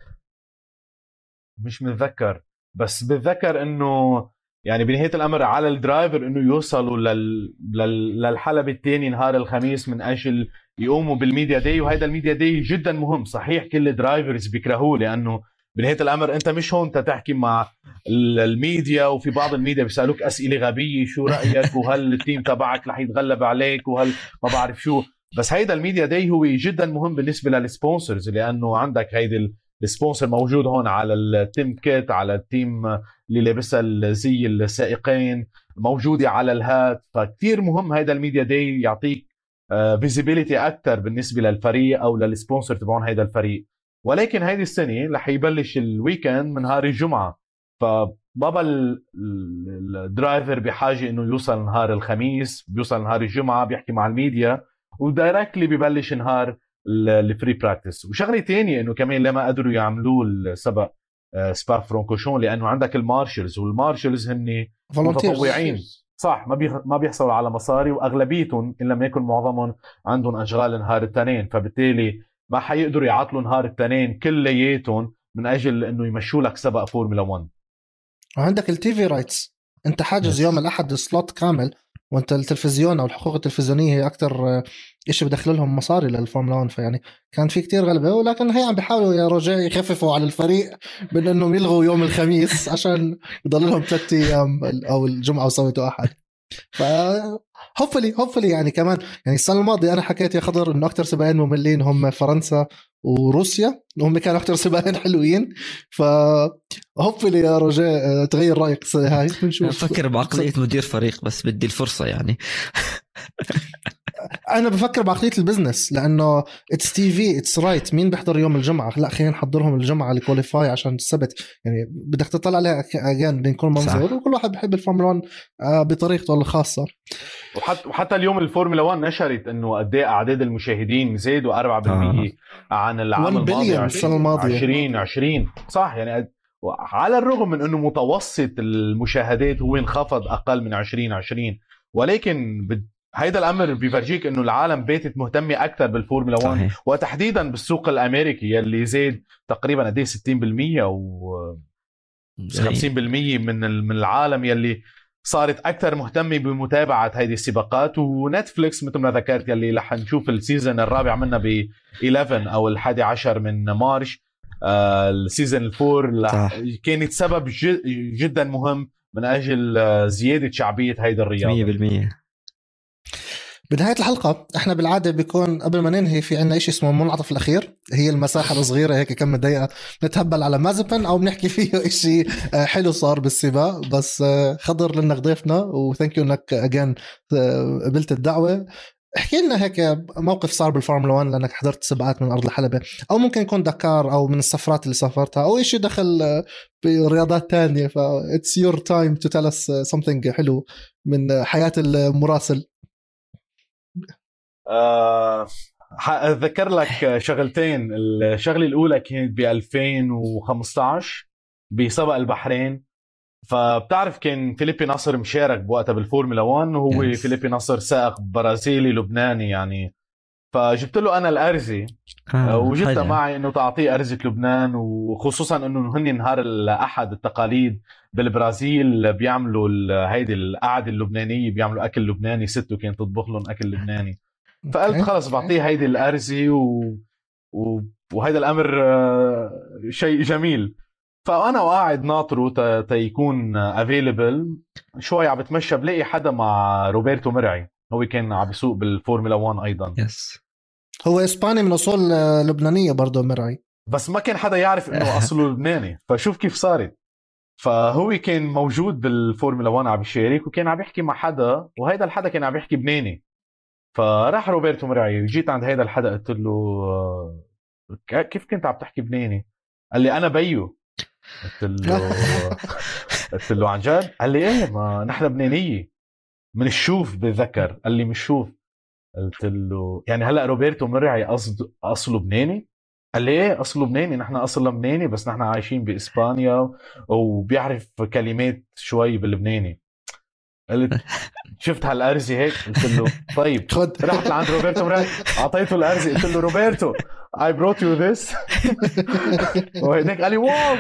مش متذكر. بس بتذكر إنه يعني بنهاية الأمر على ال driver إنه يوصلوا لل... لل... الثاني نهار الخميس من أجل يقوموا بال media day وهذا ال media day جدا مهم. صحيح كل ال drivers بيكرهوه لأنه بنهاية الأمر أنت مش هون تحكي مع الميديا وفي بعض الميديا بيسألوك أسئلة غبية شو رأيك؟ وهل ال team تبعك رح يتغلب عليك؟ وهل ما بعرف شو؟ بس هيدا ال media day هو جدا مهم بالنسبة لل sponsors لأنه عندك هيدي ال sponsor موجود هون على ال team kit على ال team اللي لابسها الزي السائقين موجودة على ال hat. فكتير مهم هيدا ال media day يعطيك visibility آه، أكثر بالنسبة للفريق أو لل sponsor تبعون هيدا الفريق. ولكن هيدي السنة رح يبلش ال weekend من نهار الجمعة. فما بقى ال driver بحاجة إنه يوصل نهار الخميس بيوصل نهار الجمعة بيحكي مع ال media و directly ببلش نهار ال free practice. وشغلة ثانية إنه كمان لما قدروا يعملوه السبق سبا فرونكوشون لأنه عندك ال marshals وال marshals هن متطوعين. صح ما. ما بيحصلوا على مصاري وأغلبيتهم إن لم يكن معظمهم عندهم أشغال نهار التنين. فبالتالي ما حيقدروا يعطلوا نهار التنين كلياتهم من أجل إنه يمشوا لك سبق فورمولا 1 وعندك ال TV rights. أنت حاجز يوم الأحد slot كامل وانت التلفزيون أو الحقوق التلفزيونية هي أكثر شيء بدخل لهم مصاري للفورمولا 1 فيعني كان في كتير غلبة ولكن هي عم بيحاولوا يا رجاء يخففوا على الفريق بان إنهم يلغوا يوم الخميس عشان يضل لهم ثلاث أيام أو الجمعة وسبت واحد. hopefully hopefully يعني كمان. يعني السنة الماضية أنا حكيت يا خضر إنه أكثر سباقين مملين هم فرنسا وروسيا. وهم كانوا أكثر سباقين حلوين. ف hopefully يا رجاء تغير رأيك هاي. بنشوف. بفكر بعقلية مدير فريق بس بدي الفرصة يعني. أنا بفكر بعقلية ال business لأنه it's TV it's right مين بيحضر يوم الجمعة؟ لا خلينا نحضرهم الجمعة ال qualify عشان السبت. يعني بدك تطلع عليها again بدنا نكون منظور وكل واحد بحب الفورمولا 1 آه، بطريقته الخاصة. وحتى وحتى اليوم الفورمولا 1 نشرت انه قد إيه أعداد المشاهدين زادوا 4% آه. عن العام الماضي. السنة الماضية. 20 20 صح يعني على الرغم من إنه متوسط المشاهدات هو انخفض أقل من 2020 ولكن هيدا الأمر بيفرجيك إنه العالم باتت مهتمة أكثر بالفورمولا 1 صحيح. وتحديدا بالسوق الأمريكي يلي زاد تقريبا قد 60% و 50% من من العالم يلي صارت أكثر مهتمة بمتابعة هذه السباقات ونتفليكس مثل ما ذكرت يلي رح نشوف ال season الرابع منها ب 11 أو الحادي عشر من March. آه ال season ال four كانت سبب جدا مهم من أجل آه، زيادة شعبية هيدا الرياضة. 100% بنهاية الحلقة إحنا بالعادة بيكون قبل ما ننهي في عنا شيء اسمه المنعطف الأخير هي المساحة الصغيرة هيك كم دقيقة نتهبل على مازبن أو بنحكي فيه شيء آه، حلو صار بالسباق. بس آه، خضر لنا ضيفنا و thank you انك again آه، قبلت الدعوة. احكي لنا هيك موقف صار بالفورمولا 1 لأنك حضرت سباقات من أرض الحلبة. أو ممكن يكون دكار أو من السفرات اللي سافرتها أو شيء دخل برياضات تانية. ف it's your time to tell us something حلو من حياة المراسل. آه اتذكر لك شغلتين. الشغلة الأولى كانت ب 2015 بسبق البحرين. فبتعرف كان فيليبي ناصر مشارك بوقتها بالفورمولا 1 وهو yes. فيليبي ناصر سائق برازيلي لبناني يعني. فجبت له أنا الارزه آه وجبتها معي إنه تعطيه ارزه لبنان وخصوصا إنه هن نهار الأحد التقاليد بالبرازيل بيعملوا هيدي القعدة اللبنانية بيعملوا أكل لبناني سته كانت تطبخ لهم أكل لبناني. فقلت خلص بعطيه هيدي الارزه و... و... وهيدا الأمر آه، شيء جميل. فأنا وقاعد ناطره تيكون available شوي عم بتمشى بلاقي حدا مع روبرتو مرعي. هو كان عم بيسوق بالفورمولا 1 أيضا. yes هو إسباني من أصول آه، لبنانية برضه مرعي. بس ما كان حدا يعرف إنه أصله لبناني. فشوف كيف صارت. فهو كان موجود بالفورمولا 1 عم يشارك وكان عم يحكي مع حدا وهيدا الحدا كان عم يحكي لبناني. فراح روبرتو مرعي وجيت عند هيدا الحدا قلت له كيف كنت عم تحكي لبناني؟ قال لي أنا بيو قلت له قلت له عن جد؟ قال لي إيه ما نحن لبنانيه من الشوف بذكر قال لي من الشوف قلت له يعني هلأ روبرتو مرعي قصد أصله لبناني؟ قال لي إيه أصله لبناني نحن اصل لبناني بس نحن عايشين بإسبانيا وبيعرف كلمات شوي باللبناني قلت شفت هالارزي هيك؟ قلت له طيب. خد رحت لعند روبرتو أعطيته الأرزي. قلت له روبرتو I brought you this وهيك قال لي wow.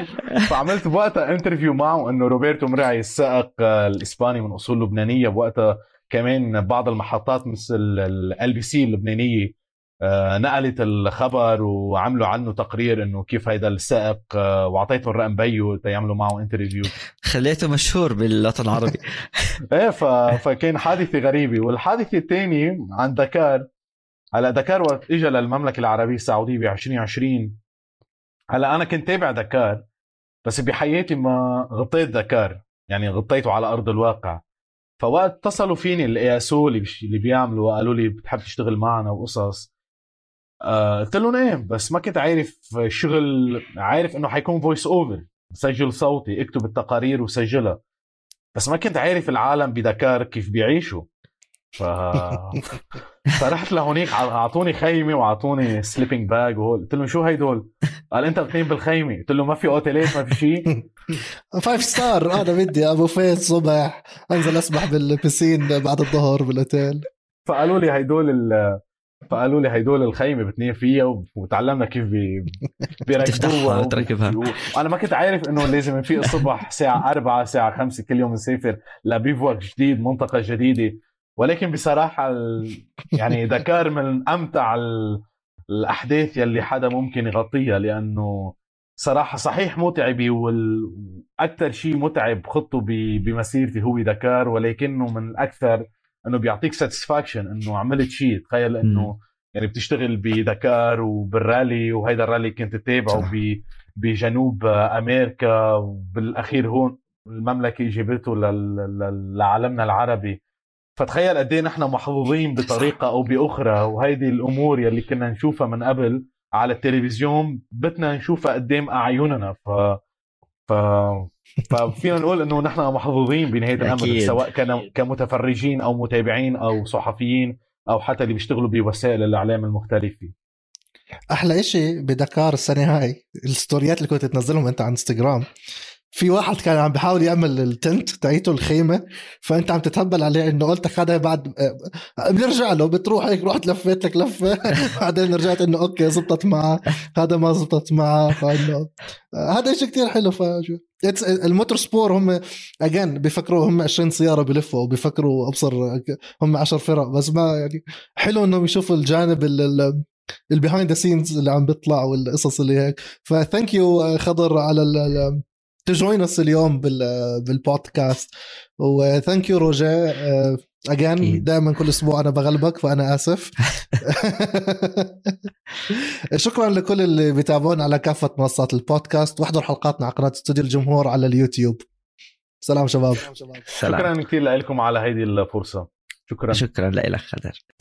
فعملت بوقتها interview معه إنه روبرتو مرعي السائق الإسباني من أصول لبنانية بوقتها كمان بعض المحطات مثل LBC اللبنانية آه، نقلت الخبر وعملوا عنه تقرير إنه كيف هيدا السائق آه، وأعطيته الرقم بيو تيعملوا معه interview خليته مشهور بالوطن العربي. إيه ف... فكان حادثة غريبة. والحادثة الثانية عن دكار هلا دكار وقت اجى للمملكة العربية السعودية ب 2020 هلا أنا كنت تابع دكار بس بحياتي ما غطيت دكار يعني غطيته على أرض الواقع. فوقت اتصلوا فيني ال ASO اللي بيعملوا وقالوا لي بتحب تشتغل معنا وقصص. آه، قلت لهم إيه بس ما كنت عارف شغل عارف إنه حيكون voice over سجل صوتي اكتب التقارير وسجلها. بس ما كنت عارف العالم بدكار كيف بيعيشوا. ف فرحت لهونيك أعطوني خيمة وأعطوني sleeping bag وهول. قلت لهم شو هيدول؟ قال أنت بتنام بالخيمة. قلت له ما في اوتيلات ما في شيء. five star أنا بدي أبو فيت الصبح أنزل أسبح بال piscine بعد الظهر بالأوتيل. فقالوا لي هيدول ال فقالوا لي هيدول الخيمة بتنام فيها وتعلمنا كيف بي... بيركبوها وتركبها أنا ما كنت عارف إنه لازم نفيق الصبح الساعة 4 الساعة 5 كل يوم نسافر ل bivouac جديد منطقة جديدة. ولكن بصراحة ال... يعني دكار من أمتع ال... الأحداث يلي حدا ممكن يغطيها لأنه صراحة صحيح متعبه والاكثر شيء متعب خطه ب... بمسيرتي هو دكار ولكنه من الاكثر إنه بيعطيك ساتسفاكشن إنه عملت شيء تخيل إنه يعني بتشتغل بدكار وبالرالي وهيدا الرالي كنت تتابعه بجنوب أمريكا وبالأخير هون المملكة جابته لعالمنا العربي. فتخيل قد إيه نحن محظوظين بطريقة أو بأخرى. وهيدي الأمور يلي كنا نشوفها من قبل على التلفزيون بدنا نشوفها قدام أعيننا. ف ف ففينا نقول إنه نحن محظوظين بنهاية الأمر سواء كان كمتفرجين أو متابعين أو صحفيين أو حتى اللي بيشتغلوا بوسائل الإعلام المختلفة. أحلى إشي بدكار السنة هاي الستوريات اللي كنت تنزلهم أنت على انستغرام في واحد كان عم بحاول يعمل ال tent تاعيته الخيمة فأنت عم تتهبل عليه إنه قلت هذا بعد آه، بنرجع له بتروح هيك رحت لفيت لك لفة. بعدين رجعت إنه okay زبطت معه. هذا ما زبطت معه فإنه آه، هذا شيء كتير حلو فشو ال motorsport هم again بيفكروا هم 20 سيارة بلفوا وبيفكروا أبصر هم 10 فرق بس ما يعني حلو إنهم يشوفوا الجانب ال behind the scenes اللي عم بيطلع والقصص اللي هيك. ف thank you خضر على to join us اليوم بالبودكاست. و thank you روجي again دائما كل أسبوع أنا بغلبك فانا آسف. شكرا لكل اللي بيتابعونا على كافة منصات البودكاست. واحضروا حلقاتنا على قناة استوديو الجمهور على اليوتيوب. سلام شباب. سلام. شكرا كثير لكم على هذه الفرصة. شكرا. شكرا لك خدر.